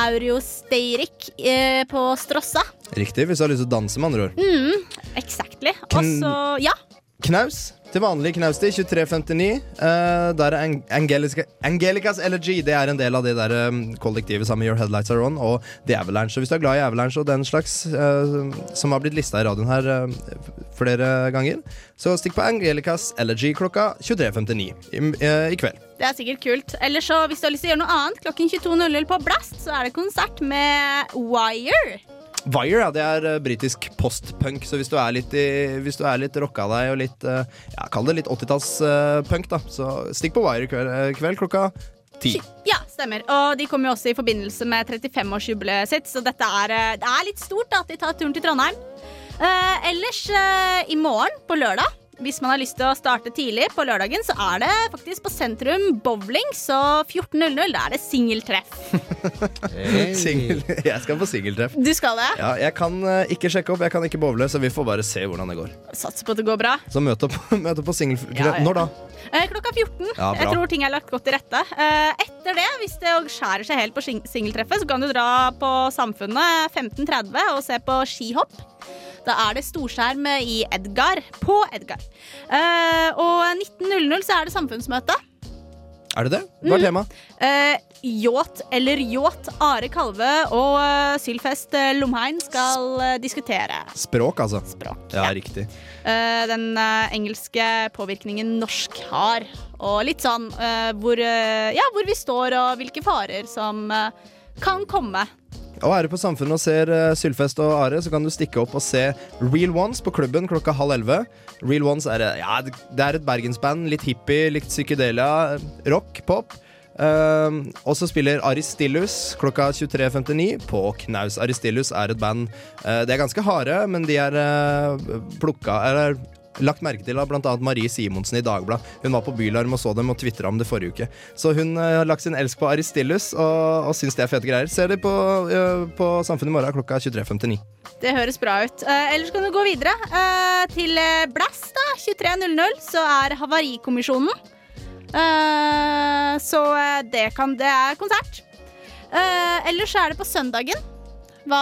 Aurosteirik eh, på Strossa. Riktig, hvis du har lyst til å danse, med andre ord. Mm, exactly. Og så, ja. Knaus. Til vanlig knaustid, 2359. Uh, der er Angelica, Angelicas Elegy. Det er en del av det der um, kollektivet sammen med Your Headlights Are On og The Avalanche. Og hvis du er glad i Avalanche og den slags, uh, som har blitt lista i radioen her uh, flere ganger, så stikk på Angelicas Elegy klokka 23.59 i, eh, i kveld. Det er sikkert kult. Eller så, hvis du har lyst til å gjøre noe annet, klokken 22.00 på Blast, så er det konsert med Wire. Wire ja, det er eh, britisk postpunk, så hvis du er litt, i, hvis du er litt rocka deg og litt eh, ja, Kall det litt 80-tallspunk, da, så stikk på Wire i kveld, eh, kveld klokka ti. Ja, stemmer. Og de kommer jo også i forbindelse med 35-årsjubileet sitt, så dette er, eh, det er litt stort da, at de tar turen til Trondheim. Eh, ellers eh, i morgen, på lørdag, hvis man har lyst til å starte tidlig på lørdagen, så er det faktisk på Sentrum Bowling, så 14.00. Da er det singeltreff. Singel, jeg skal på singeltreff. Du skal det? Ja, jeg kan eh, ikke sjekke opp, jeg kan ikke bowle, så vi får bare se hvordan det går. Satser på at det går bra. Så møte opp, [LAUGHS] møt opp på singeltreff. Ja, ja. Når da? Eh, klokka 14. Ja, jeg tror ting er lagt godt til rette. Eh, etter det, hvis det skjærer seg helt på singeltreffet, så kan du dra på Samfunnet 15.30 og se på skihopp. Da er det storskjerm i Edgar, på Edgar. Uh, og 19.00 så er det samfunnsmøte. Er det det? Hva er Mm. temaet? Eh, yacht eller yacht, Are Kalve og uh, Sylfest Lomheim skal uh, diskutere Språk, altså. ja, riktig. eh, den engelske påvirkningen norsk har. Og litt sånn hvor, ja, hvor vi står og hvilke farer som kan komme. Og er du på Samfunnet og ser uh, Sylfest og Are, så kan du stikke opp og se Real Ones på klubben klokka halv elleve. Real Ones er, eh, ja, det er et bergensband. Litt hippie, litt psykedelia. Rock, pop. Um, og så spiller Aristillus klokka 23.59 på Knaus. Aristillus er et band Uh, De er ganske harde, men de er uh, plukka Eller lagt merke til av bl.a. Marie Simonsen i Dagbladet. Hun var på Bylarm og så dem og tvitra om det forrige uke. Så hun uh, har lagt sin elsk på Aristillus og, og syns det er fete greier. Ser det på, uh, på Samfunnet i morgen klokka 23.59. Det høres bra ut. Uh, ellers kan du gå videre til Blass, da, 23.00 så er Havarikommisjonen. Så det, kan, det er konsert. Ellers er det på søndagen. Hva,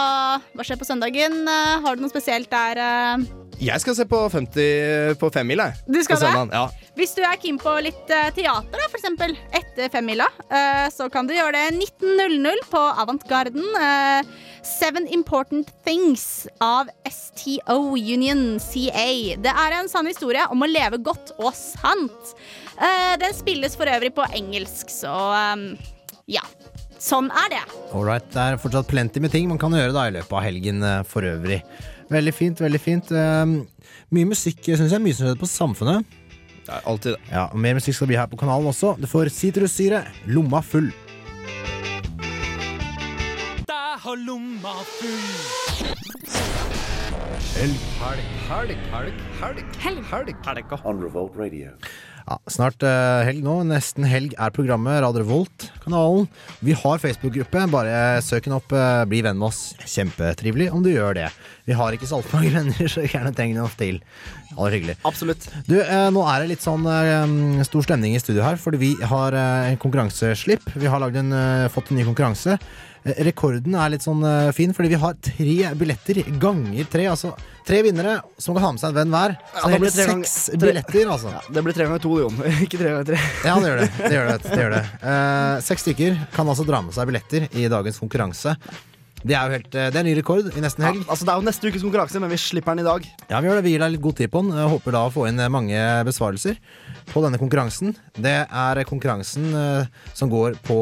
hva skjer på søndagen? Har du noe spesielt der? Jeg skal se på 50 på femmila. Du skal det? Ja. Hvis du er keen på litt eh, teater, da, for eksempel etter femmila, eh, så kan du gjøre det 19.00 på Avantgarden. eh, Seven Important Things av STO Union CA. Det er en sann historie om å leve godt og sant. Eh, den spilles for øvrig på engelsk, så ja. Sånn er det. Alright, det er fortsatt plenty med ting man kan gjøre da i løpet av helgen for øvrig. Veldig fint, veldig fint. Um, mye musikk syns jeg. Mye som skjer på Samfunnet. Ja, alltid Ja, og Mer musikk skal bli her på kanalen også. Du får sitrussyre, lomma full. Jeg har lomma full. Helg, helg, helg, helg, helg, helg, helg. On Revolt Radio. Ja, snart uh, helg nå. Nesten helg er programmet. Radio Revolt-kanalen. Vi har Facebook-gruppe. Bare søk den opp. uh, bli venn med oss. Kjempetrivelig om du gjør det. Vi har ikke salt altfor mange venner, [LAUGHS] så gjerne treng noe til. Aller hyggelig. Absolutt. Du, eh, nå er det litt sånn eh, stor stemning i studio her, fordi vi har eh, en konkurranseslipp. Vi har en, eh, fått en ny konkurranse. Eh, rekorden er litt sånn eh, fin, fordi vi har tre billetter ganger tre. Altså tre vinnere som kan ha med seg en venn hver. Så Ja, det blir det ganger- seks tre- billetter, altså. Det blir tre ganger to, Jon. [LAUGHS] Ikke tre ganger tre. Ja, det gjør det. det, gjør det, det, gjør det. Eh, seks stykker kan altså dra med seg billetter i dagens konkurranse. Det er jo helt, eh, det er ny rekord i nesten helg. Altså, det er jo neste ukes konkurranse, men vi slipper den i dag. Ja, vi gjør det. Vi gir deg litt god tid på den. Jeg håper da å få inn eh, mange besvarelser på denne konkurransen. Det er konkurransen eh, som går på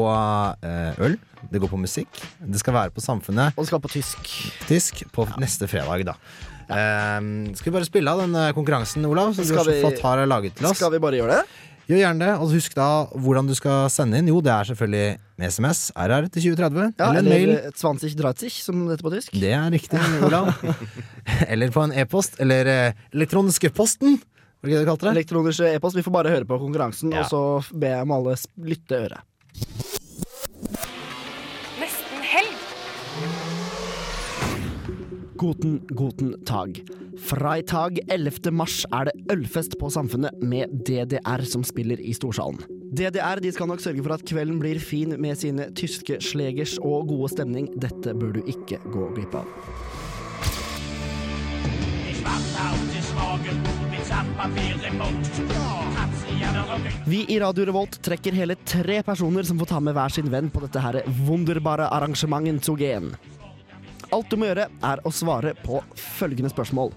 øl. Det går på musikk. Det skal være på Samfunnet. Og det skal på tysk. Tysk på neste fredag, da. Ja. skal vi bare spille av den konkurransen, Olav, som du har så vi- flott har laget til oss? Skal vi bare gjøre det? Gjør gjerne det. Og husk da hvordan du skal sende inn. Jo, det er selvfølgelig med SMS. RR til 2030. Ja, eller en eller mail. 20 30, som det heter på tysk. Det er riktig, [LAUGHS] Olav. eller på en e-post. Eller eh, elektroniske posten. Hva kalte det? Elektronisk e-post. Vi får bare høre på konkurransen, Ja. og så jeg om alle lytte øret. Guten, guten tag. Freitag 11. mars er det ølfest på Samfunnet med DDR som spiller i Storsalen. DDR de skal nok sørge for at kvelden blir fin med sine tyske slegers og gode stemning. Dette bør du ikke gå glipp av. Vi i Radio Revolt trekker hele tre personer som får ta med hver sin venn på dette her wunderbare arrangementet Zogen. Alt du må gjøre, er å svare på følgende spørsmål.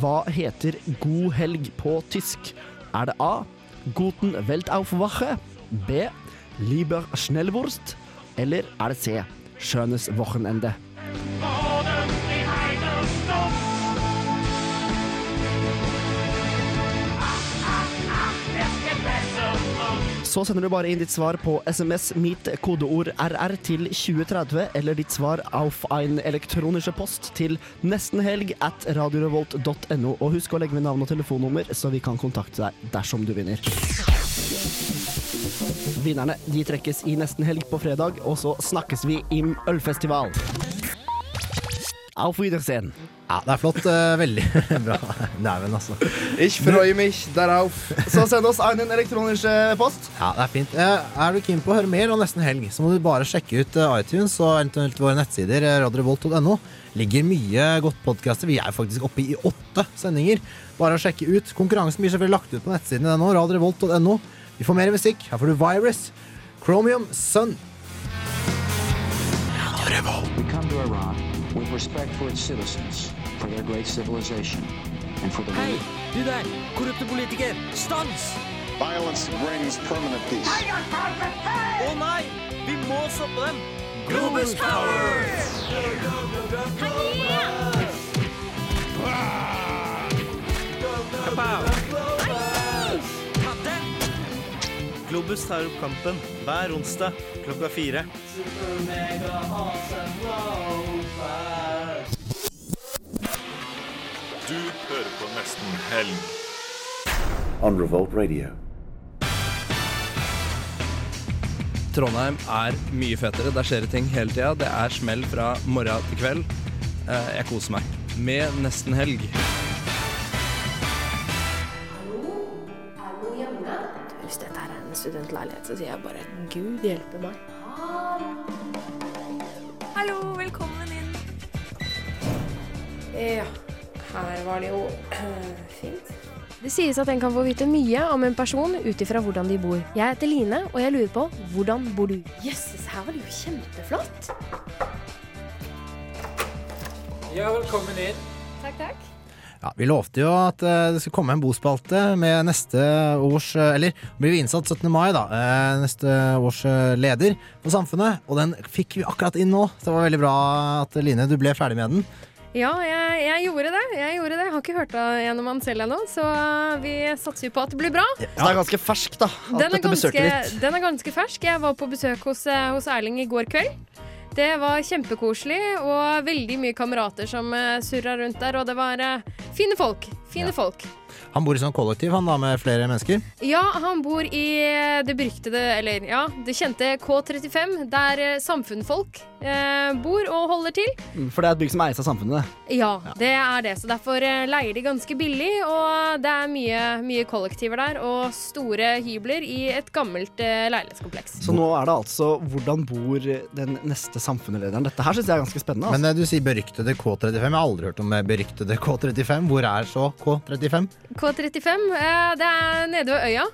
Hva heter god helg på tysk? Er det A. Guten Weltaufwache? B. Lieber Schnellwurst? Eller er det C. Schönes Wochenende? Så sender du bare inn ditt svar på SMS mitt kodeord RR til 2030, eller ditt svar auf ein elektronische post til nestenhelg at radiorevolt.no. Og husk å legge med navn og telefonnummer, så vi kan kontakte deg dersom du vinner. Vinnerne de trekkes i nesten helg på fredag, og så snakkes vi im ølfestival. Auf Wiedersehen. Ja, det er flott. Uh, veldig [LAUGHS] bra. Neimen, altså. Ich freue mich darauf. Så send oss einen elektronisk post. Ja, det er fint. Uh, Er du keen på å høre mer om Nesten Helg, så må du bare sjekke ut eh, iTunes og eventuelt våre nettsider, RadreVolt.no. radiorevolt.no. Ligger mye godt podkaster. Vi er faktisk oppe i åtte sendinger. Bare å sjekke ut. Konkurransen blir selvfølgelig lagt ut på nettsidene nå, radiorevolt.no. Vi får mer musikk. Her får du Virus, Chromium Sun. We come to Iran with respect for its citizens, for their great civilization, and for the Hei, du der! Korrupte politiker! Stans! Violence brings permanent peace. Å nei! Vi må stoppe dem! Globus Power! Globus tar opp kampen hver onsdag klokka fire. Du hører på Nesten Helg. On Revolt Radio. Trondheim er mye fetere. Der skjer det ting hele tida. Det er smell fra morgen til kveld. Eh, Jeg koser meg. Med nesten helg. Hvis dette er en studentleilighet, så sier jeg bare Gud hjelpe meg. Hallo, velkommen inn. Ja, her var det jo [CLEARS THROAT] fint. Det sies at en kan få vite mye om en person ut ifra hvordan de bor. Jeg heter Line, og jeg lurer på hvordan bor du? Jøsses, her var det jo kjempeflott. Ja, velkommen inn. Takk, takk. Ja, Vi lovte jo at eh, det skulle komme en bospalte med neste års eh, Eller blir vi innsatt 17. mai, da. eh, Neste års leder for Samfunnet. Og den fikk vi akkurat inn nå. Så det var veldig bra at Line, du ble ferdig med den. Ja, jeg, jeg gjorde det. Jeg gjorde det. Jeg har ikke hørt det gjennom han selv ennå, så vi satser jo på at det blir bra. Så det er ganske fersk, da. At Den er, dette ganske, ditt. den er ganske fersk. Jeg var på besøk hos, eh, hos Erling i går kveld. Det var kjempekoselig og veldig mye kamerater som uh, surra rundt der, og det var eh, fine folk. Fine folk. Han bor i sånn kollektiv, han da, med flere mennesker. Ja, han bor i det beryktede, eller ja, det kjente K35, der eh, samfunnfolk eh, bor og holder til. For det er et bygg som eies av samfunnet. Ja, det er det. Så derfor eh, leier de ganske billig, og det er mye, mye kollektiver der, og store hybler i et gammelt eh, leilighetskompleks. Så nå er det altså hvordan bor den neste samfunnslederen. Dette her syns jeg er ganske spennende. Men eh, du sier beryktede K35. Jeg har aldri hørt om eh, beryktede K35. Hvor er så K35? K35, eh, det er nede ved øya.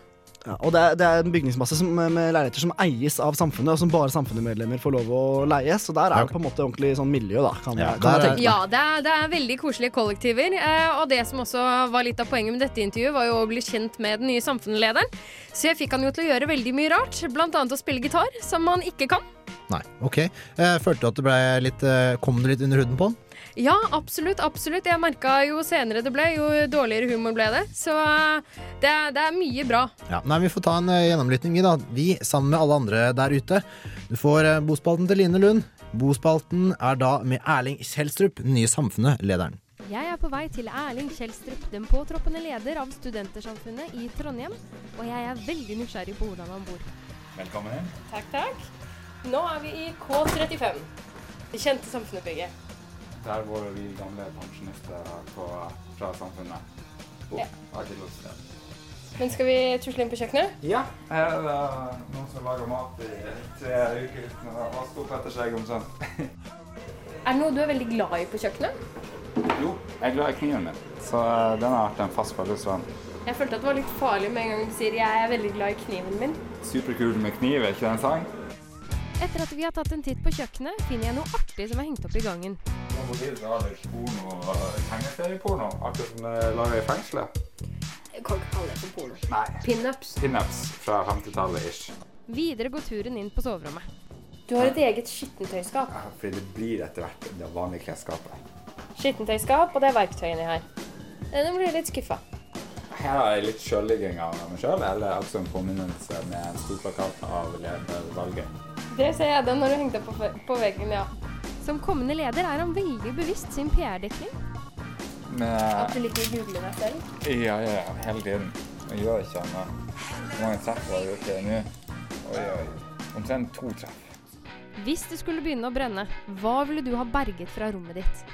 Ja, og det er, det er en bygningsmasse som, med leiligheter som eies av samfunnet, og som bare samfunnsmedlemmer får lov å leie. Så der er det på en måte ordentlig sånn miljø, da. Kan, Ja, jeg- kan jeg tenke. Ja, det er, det er veldig koselige kollektiver. Eh, og det som også var litt av poenget med dette intervjuet, var jo å bli kjent med den nye samfunnslederen. Så jeg fikk han jo til å gjøre veldig mye rart, blant annet å spille gitar, som han ikke kan. Nei, ok. Jeg følte du at det ble litt eh, Kom det litt under huden på han? Ja, absolutt. absolutt. Jeg merka jo senere det ble, jo dårligere humor ble det. Så eh, det, er- det er mye bra. Ja, nei, Vi får ta en gjennomlytning, gjennomlytting, vi da. Vi sammen med alle andre der ute. Du får eh, bospalten til Line Lund. Bospalten er da med Erling Kjelstrup, den nye Samfunnet-lederen. Jeg er på vei til Erling Kjelstrup, den påtroppende leder av Studentersamfunnet i Trondheim. Og jeg er veldig nysgjerrig på hvordan han bor. Velkommen inn. Takk, takk. Nå er vi i K35. Det kjente samfunnsbygget. Der hvor vi gamle pensjonister på, fra samfunnet bor. Ja. Har til oss det. Men skal vi tusle inn på kjøkkenet? Ja, her er det noen som lager mat i tre uker uten å vaske opp etter seg omtrent. [LAUGHS] Er det noe du er veldig glad i på kjøkkenet? Jo, jeg er glad i kniven min, så eh, den har vært en fast følgesvenn. Jeg følte at det var litt farlig med en gang du sier 'jeg er veldig glad i kniven min'. Superkul med kniv, er ikke det en sang? Etter at vi har tatt en titt på kjøkkenet, finner jeg noe artig som er hengt opp i gangen. Nå på tide så har dere porno, tegneserieporno, akkurat som er i fengselet. Jeg kan ikke kalle det for porno. Nei. Pinups. Pinups fra 50-tallet ish. Videre går turen inn på soverommet. Du har et eget skittentøyskap. Ja, fordi det blir etter hvert det vanlige klesskapet. Skittentøyskap, og det er verktøy inni her. Eh, Nå blir jeg litt skuffa. Her har jeg litt sjølligging av meg sjøl, eller også en påminnelse med en stor plakat av ledervalget. Det ser jeg den når du hengt opp på, på veggen, ja. Som kommende leder er han veldig bevisst sin PR-dekning. Med du liker å google deg selv? Ja, ja, ja, hele tiden. Jeg gjør ikke annet. Hvor mange treff har jeg gjort det nå? Oi, oi. Omtrent to treff. Hvis det skulle begynne å brenne, hva ville du ha berget fra rommet ditt?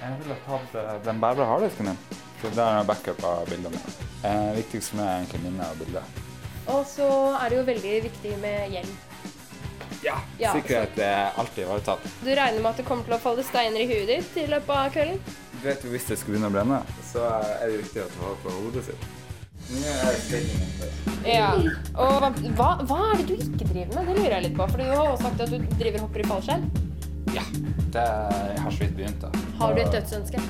Jeg ville tatt eh, den bærbare harddisken min. For der er backup av bildene mine. Eh, viktigst for meg er egentlig minnet av bildet. Og så er det jo veldig viktig med hjelm. Ja, Ja, Sikkerhet er alltid ivaretatt. Du regner med at det kommer til å falle steiner i huet ditt i løpet av kvelden? Du vet jo hvis det skulle begynne å brenne, så er det viktig at du har på hodet sitt. Er. Ja. Og hva, hva, er det du ikke driver med? Det lurer jeg litt på. For du har også sagt at du driver hopper i fallskjerm. Ja, det jeg har så vidt begynt da. Har du et dødsønske?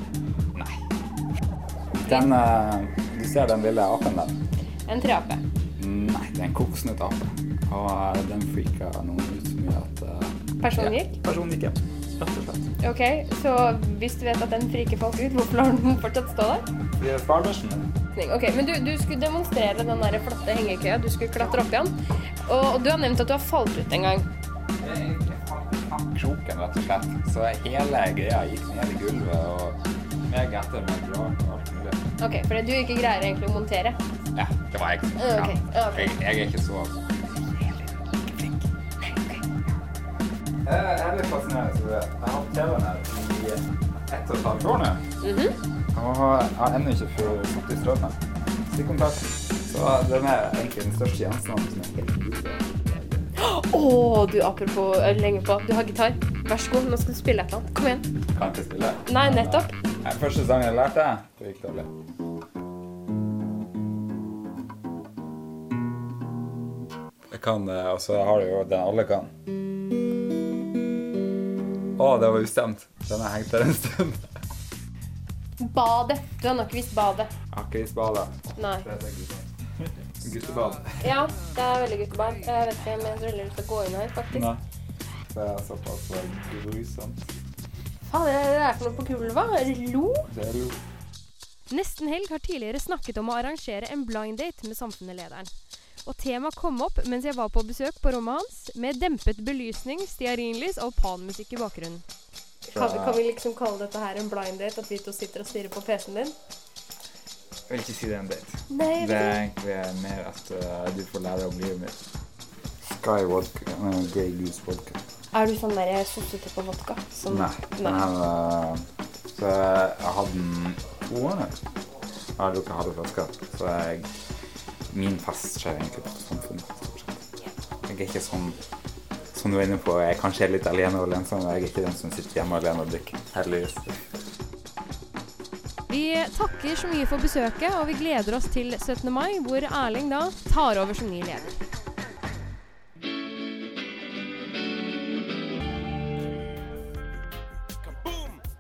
Den, eh, du ser den lille apen der? En treape. Nei, det er en koksnøttape. Og eh, den freaka noen ut så mye at uh, Personen ja. Personen gikk, ja. Rett og slett. Ok, så hvis du vet at den friker folk ut, hvorfor lar den fortsatt stå der? Det er farmersen. Ok, Men du, du skulle demonstrere den der flotte hengekøya. Du skulle klatre opp i den. Og, og du har nevnt at du har falt ut en gang. Jeg falt kroken, rett og slett. Så hele greia gikk ned i gulvet, og meg etter meg bra. og alt mulig. Ok, For du ikke greier egentlig å montere? Ja, det var jeg. Ja, Okay. Ja, ok. Jeg, jeg er ikke så Jeg er litt fascinerende. det. Jeg har hatt TV-en her i ett og et halvt år nå. Mhm. Og jeg har ennå ikke fått i strømmen. Stikkontakt. Så den er egentlig den største gjenstanden som er helt ute. Å, du apropos øh, lenge på. Du har gitar. Vær så god, nå skal du spille et eller annet. Kom igjen. Kan ikke spille. Nei, nettopp. Nei, Første sangen jeg lærte, det gikk dårlig. Jeg kan, det, og så har du jo den alle kan. Å, det var ustemt. Den har hengt der en stund. Badet. Du har nok visst badet. Akeisbadet. Nei. Det er. Guttebad. Ja, det er veldig guttebarn. Jeg vet ikke om jeg har så veldig lyst til å gå inn her, faktisk. Nei. Det er såpass grusomt. Faen, det er for noe på gulvet? Er det lo? Det er lo. Nesten Helg har tidligere snakket om å arrangere en blind date med samfunnslederen. Og temaet kom opp mens jeg var på besøk på rommet hans, med dempet belysning, stearinlys og panmusikk i bakgrunnen. Kan vi, kan vi liksom kalle dette her en blind date? At vi to sitter og stirrer på PC-en din? Jeg vil ikke si det er en date. Nei, jeg det er egentlig mer at uh, du får lære om livet mitt. Sky vodka, uh, Grey Goose vodka. Er du sånn der sossete på vodka? Som- Nei. Den her var Så jeg hadde den to år nå. Jeg har drukket halve flaska. Så jeg Min fest skjer egentlig på samfunnet. Jeg er ikke sånn som du er inne på, jeg kanskje er litt alene og ensom. Jeg er ikke den som sitter hjemme alene og drikker. Heldigvis. Vi takker så mye for besøket, og vi gleder oss til 17. mai, hvor Erling da tar over som ny leder.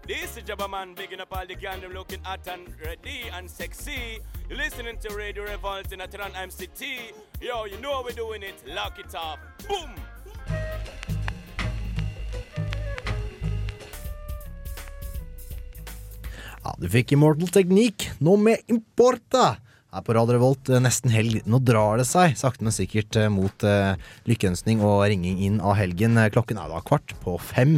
This is Man, bigging up all the gang, looking hot and ready and sexy. You're listening to Radio Revolt in Atran MCT. Yo, you know how we're doing it. Lock it up. Boom! Ja, du fikk Immortal Technique, nå med Importa! Her på Radio Revolt, eh, nesten helg. Nå drar det seg sakte, men sikkert eh, mot eh, lykkeønskning og ringing inn av helgen. Eh, Klokken er da kvart på fem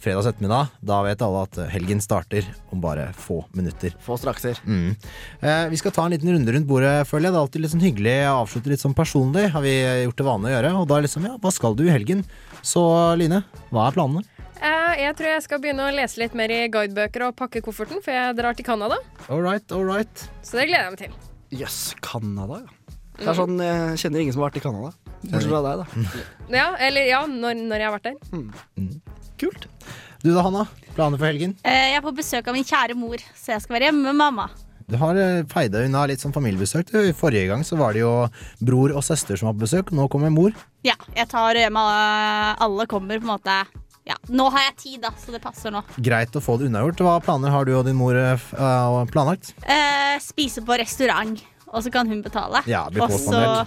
fredags ettermiddag. Da vet alle at helgen starter om bare få minutter. Få strakser. Mm. Eh, vi skal ta en liten runde rundt bordet, føler jeg. Det er alltid litt sånn hyggelig å avslutte litt sånn personlig, har vi gjort det vanlig å gjøre. Og da liksom, ja, hva skal du i helgen? Så Line, hva er planene? Eh, jeg tror jeg skal begynne å lese litt mer i guidebøker og pakke kofferten, for jeg drar til Canada. All right, all right. Så det gleder jeg meg til. Jøss, Canada, ja. Det er sånn, Jeg kjenner ingen som har vært i Canada. Bortsett fra deg, da. [LAUGHS] Ja, eller ja, når, når jeg har vært der. Kult. Du da, Hanna? Planer for helgen? Eh, jeg er på besøk av min kjære mor, så jeg skal være hjemme med mamma. Du har eh, feida unna litt sånn familiebesøk. Forrige gang så var det jo bror og søster som var på besøk, nå kommer mor. Ja, jeg tar med Alle kommer på en måte Ja, nå har jeg tid, da, så det passer nå. Greit å få det unnagjort. Hva planer har du og din mor uh, planlagt? Eh, spise på restaurant, og så kan hun betale. Ja, blir Og så-.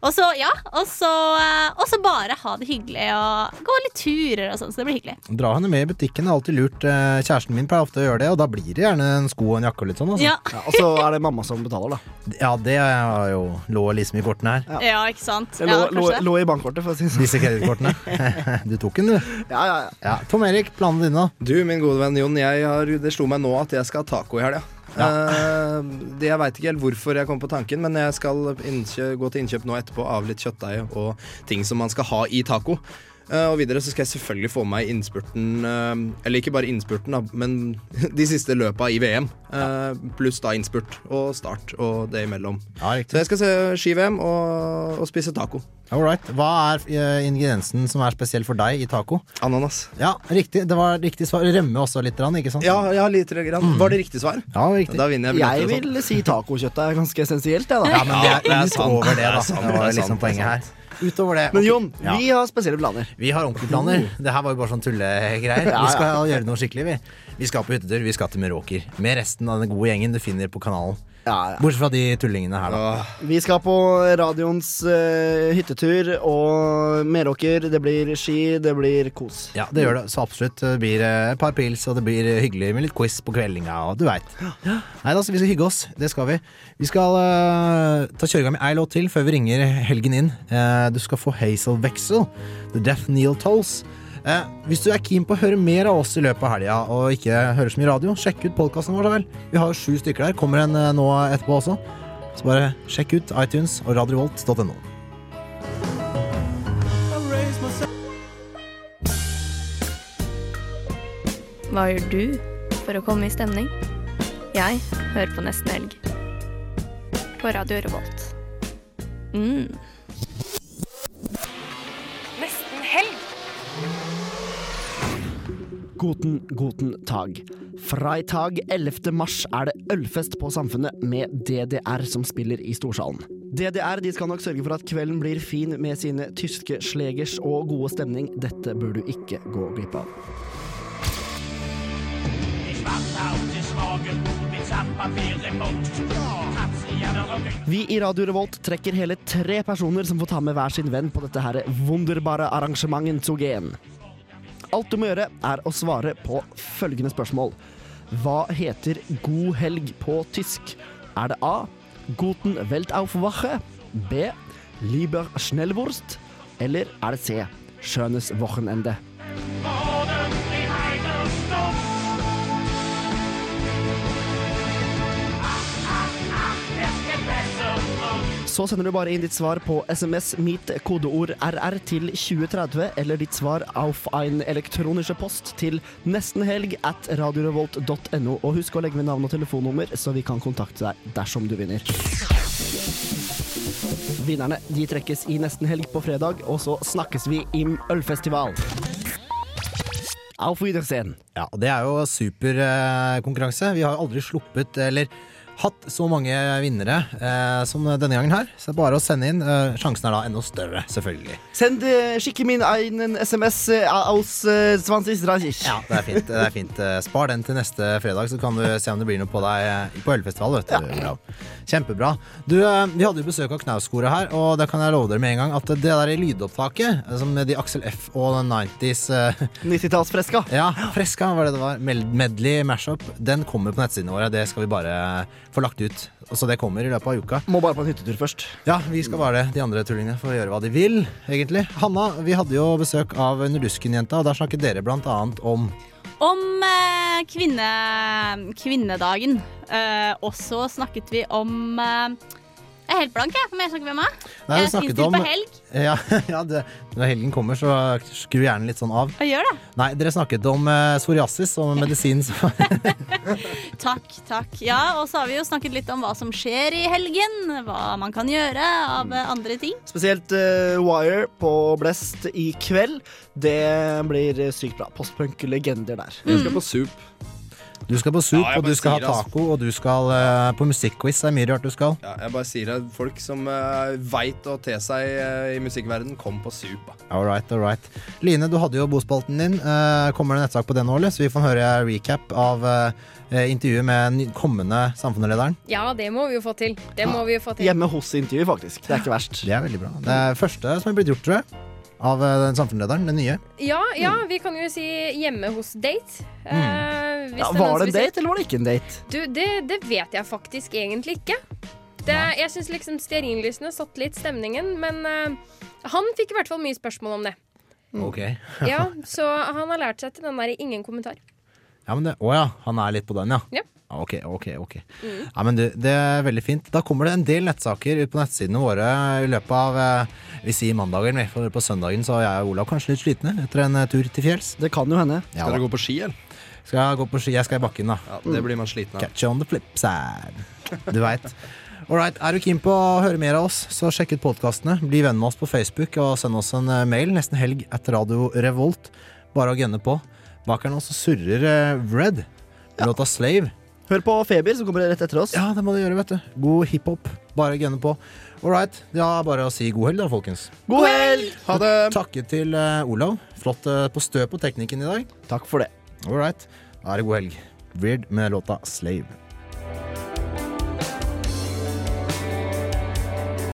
Og så, ja, og så, eh, og så bare ha det hyggelig og gå litt turer og sånn, så det blir hyggelig. Dra henne med i butikken er alltid lurt. Eh, Kjæresten min pleier ofte å gjøre det, og da blir det gjerne en sko og en jakke og litt sånn. Altså. Ja. og så er det mamma som betaler, da. Ja, det er jo lå liksom i kortene her. Ja, ikke sant? Det Ja, lå, lå, lå i bankkortet, for å si det sånn. Disse kredittkortene. [LAUGHS] [LAUGHS] du tok den, du. Ja, ja, ja. Tom Erik, planene dine, da? Du, min gode venn Jon, jeg har, det slo meg nå at jeg skal ha taco i helga. Eh, det- jeg veit ikke helt hvorfor jeg kom på tanken, men jeg skal gå til innkjøp nå etterpå av litt kjøttdeig og ting som man skal ha i taco. Eh, og videre så skal jeg selvfølgelig få med meg innspurten eh, Eller ikke bare innspurten, da, men [LAUGHS] de siste løpa i VM. eh, Pluss da innspurt og start og det imellom. så jeg skal se ski-VM og, og spise taco. All right. Hva er ingrediensen som er spesiell for deg i taco? Ananas. Ja, riktig. Det var riktig svar. Rømme også litt, grann, ikke sant? Ja, ja litt grann. Var det riktig svar? Ja, riktig. Da vinner jeg Jeg billetter sånn. vil si tacokjøttet er ganske essensielt, jeg, da. Ja, men det er, det er det, er da. sant, Det var det er liksom poenget her. Utover det. Men. Jon, Ja. vi har spesielle planer. Vi har ordentlige planer. Det her var jo bare sånn tullegreier. Ja, ja. Vi skal gjøre noe skikkelig, vi. Vi skal på hyttetur. Vi skal til Meråker. Med resten av den gode gjengen du finner på kanalen. Bortsett fra de tullingene her, da. Vi skal på radioens uh, hyttetur og Meråker. Det blir ski, det blir kos. Ja, det gjør det. Så absolutt. Det blir eh, et par pils, og det blir eh, hyggelig med litt quiz på kveldinga, og du veit. Nei da, så vi skal hygge oss. Det skal vi. Vi skal uh, ta kjøre i gang med ei låt til før vi ringer helgen inn. Uh, du skal få Hazel Wexel, The Death Neil Tolls. Eh, hvis du er keen på å høre mer av oss i løpet av helga, og ikke hører så mye radio, sjekk ut podkasten vår, da vel. Vi har jo sju stykker der. Kommer en eh, nå etterpå også. Så bare sjekk ut iTunes og radiovolt.no. Hva gjør du for å komme i stemning? Jeg hører på Nesten Helg. På Radio Revolt. Mm. Guten, guten tag. Freitag 11. mars er det ølfest på Samfunnet med DDR som spiller i Storsalen. DDR de skal nok sørge for at kvelden blir fin med sine tyske slegers og gode stemning. Dette bør du ikke gå glipp av. Vi i Radio Revolt trekker hele tre personer som får ta med hver sin venn på dette her wunderbare arrangementet zu gehen. Alt du må gjøre, er å svare på følgende spørsmål. Hva heter god helg på tysk? Er det A. Guten Weltaufwache? B. Lieber Schnellwurst? Eller er det C. Schönes Wochenende? Så sender du bare inn ditt svar på SMS mitt kodeord RR til 2030, eller ditt svar auf ein elektronische post til nestenhelg at radiorevolt.no. Og husk å legge med navn og telefonnummer, så vi kan kontakte deg dersom du vinner. Vinnerne de trekkes i nesten helg på fredag, og så snakkes vi im ølfestival. Auf Wiedersehen. Ja, Det er jo superkonkurranse. Vi har aldri sluppet, eller hatt så mange vinnere eh, som denne gangen her. Så det er bare å sende inn. Eh, sjansen er da enda større, selvfølgelig. Send eh, skikke min einen SMS aus eh, 2030. Ja, det er fint. det er fint Eh, Spar den til neste fredag, så kan du se om det blir noe på deg eh, på ølfestival. Vet du. Ja. Kjempebra. Du, eh, Vi hadde jo besøk av Knausgårde her, og det kan jeg love dere med en gang at det der lydopptaket, eh, som de Axel F og 90s 90-tallsfreska. [LAUGHS] Ja, freska var det det var. Medley mashup. Den kommer på nettsidene våre. Det skal vi bare få lagt ut. Så det kommer i løpet av uka. Må bare på en hyttetur først. Ja, vi skal bare det. De andre tullingene får gjøre hva de vil, egentlig. Hanna, vi hadde jo besøk av Nurdusken-jenta, og der snakket dere blant annet om Om eh, kvinne, kvinnedagen. Eh, og så snakket vi om eh, Jeg er helt blank, jeg. for meg snakker vi om? Nei, jeg er innstilt om- på helg. [LAUGHS] Ja, ja det, når helgen kommer, så skru gjerne litt sånn av. Jeg gjør det. Nei, dere snakket om uh, psoriasis og medisin. som- [LAUGHS] Takk, takk. Ja, og så har vi jo snakket litt om hva som skjer i helgen. Hva man kan gjøre av eh, andre ting. Spesielt uh, Wire på Blest i kveld. Det blir sykt bra. Postpunk-legender der. Jeg skal på Soup. Du skal på soup, Ja, og du skal ha altså. taco, og du skal uh, på musikkquiz. Det er mye rart du skal. Ja, jeg bare sier at folk som uh, veit å te seg uh, i musikkverdenen, kom på Soup. da. All right, all right. Line, du hadde jo bospalten din. Uh, kommer det nettsak på den nå, eller? Så vi får høre recap av eh, intervjuet med den kommende samfunnslederen. Ja, det må vi jo få til. Det må vi jo få til. Hjemme hos intervjuet, faktisk. Det er ikke verst. Det er veldig bra. Det er første som er blitt gjort, tror jeg. Av eh, den samfunnslederen, den nye. Ja, ja, vi kan jo si hjemme hos date. Eh, hvis Ja, var det en date, eller var det ikke en date? Du, det, det vet jeg faktisk egentlig ikke. Det, jeg syns liksom stearinlysene satte litt stemningen, men uh, han fikk i hvert fall mye spørsmål om det. Ok. Ja, [LAUGHS] Så han har lært seg til den der ingen kommentar. Ja, men det, Å ja, han er litt på den, ja. Ja. Ok, ok, ok. Mm. Ja, men du, Det er veldig fint. Da kommer det en del nettsaker ut på nettsidene våre i løpet av eh, Vi sier mandagen, for på søndagen så er jeg og Olav kanskje litt slitne etter en eh, tur til fjells. Det kan jo hende. Ja, Skal dere gå på ski, eller? Skal jeg gå på ski? Jeg skal i bakken, da. Ja, det blir man sliten av. Catch you on the flip side. Du veit. Alright, Er du keen på å høre mer av oss, så sjekk ut podkastene. Bli venn med oss på Facebook og send oss en eh, mail nesten helg etter Radio Revolt. Bare å gunne på. Bak her nå så surrer Red. Låta Slave. Hør på Feber, som kommer rett etter oss. Ja, det må du gjøre, vet du. God hiphop. Bare gunne på. All right. Ja, bare å si god helg, da, folkens. God helg! Ha det! Takke til uh, Olav. Flott uh, på stø på teknikken i dag. Takk for det. All right. Da er det god helg. Weird med låta Slave.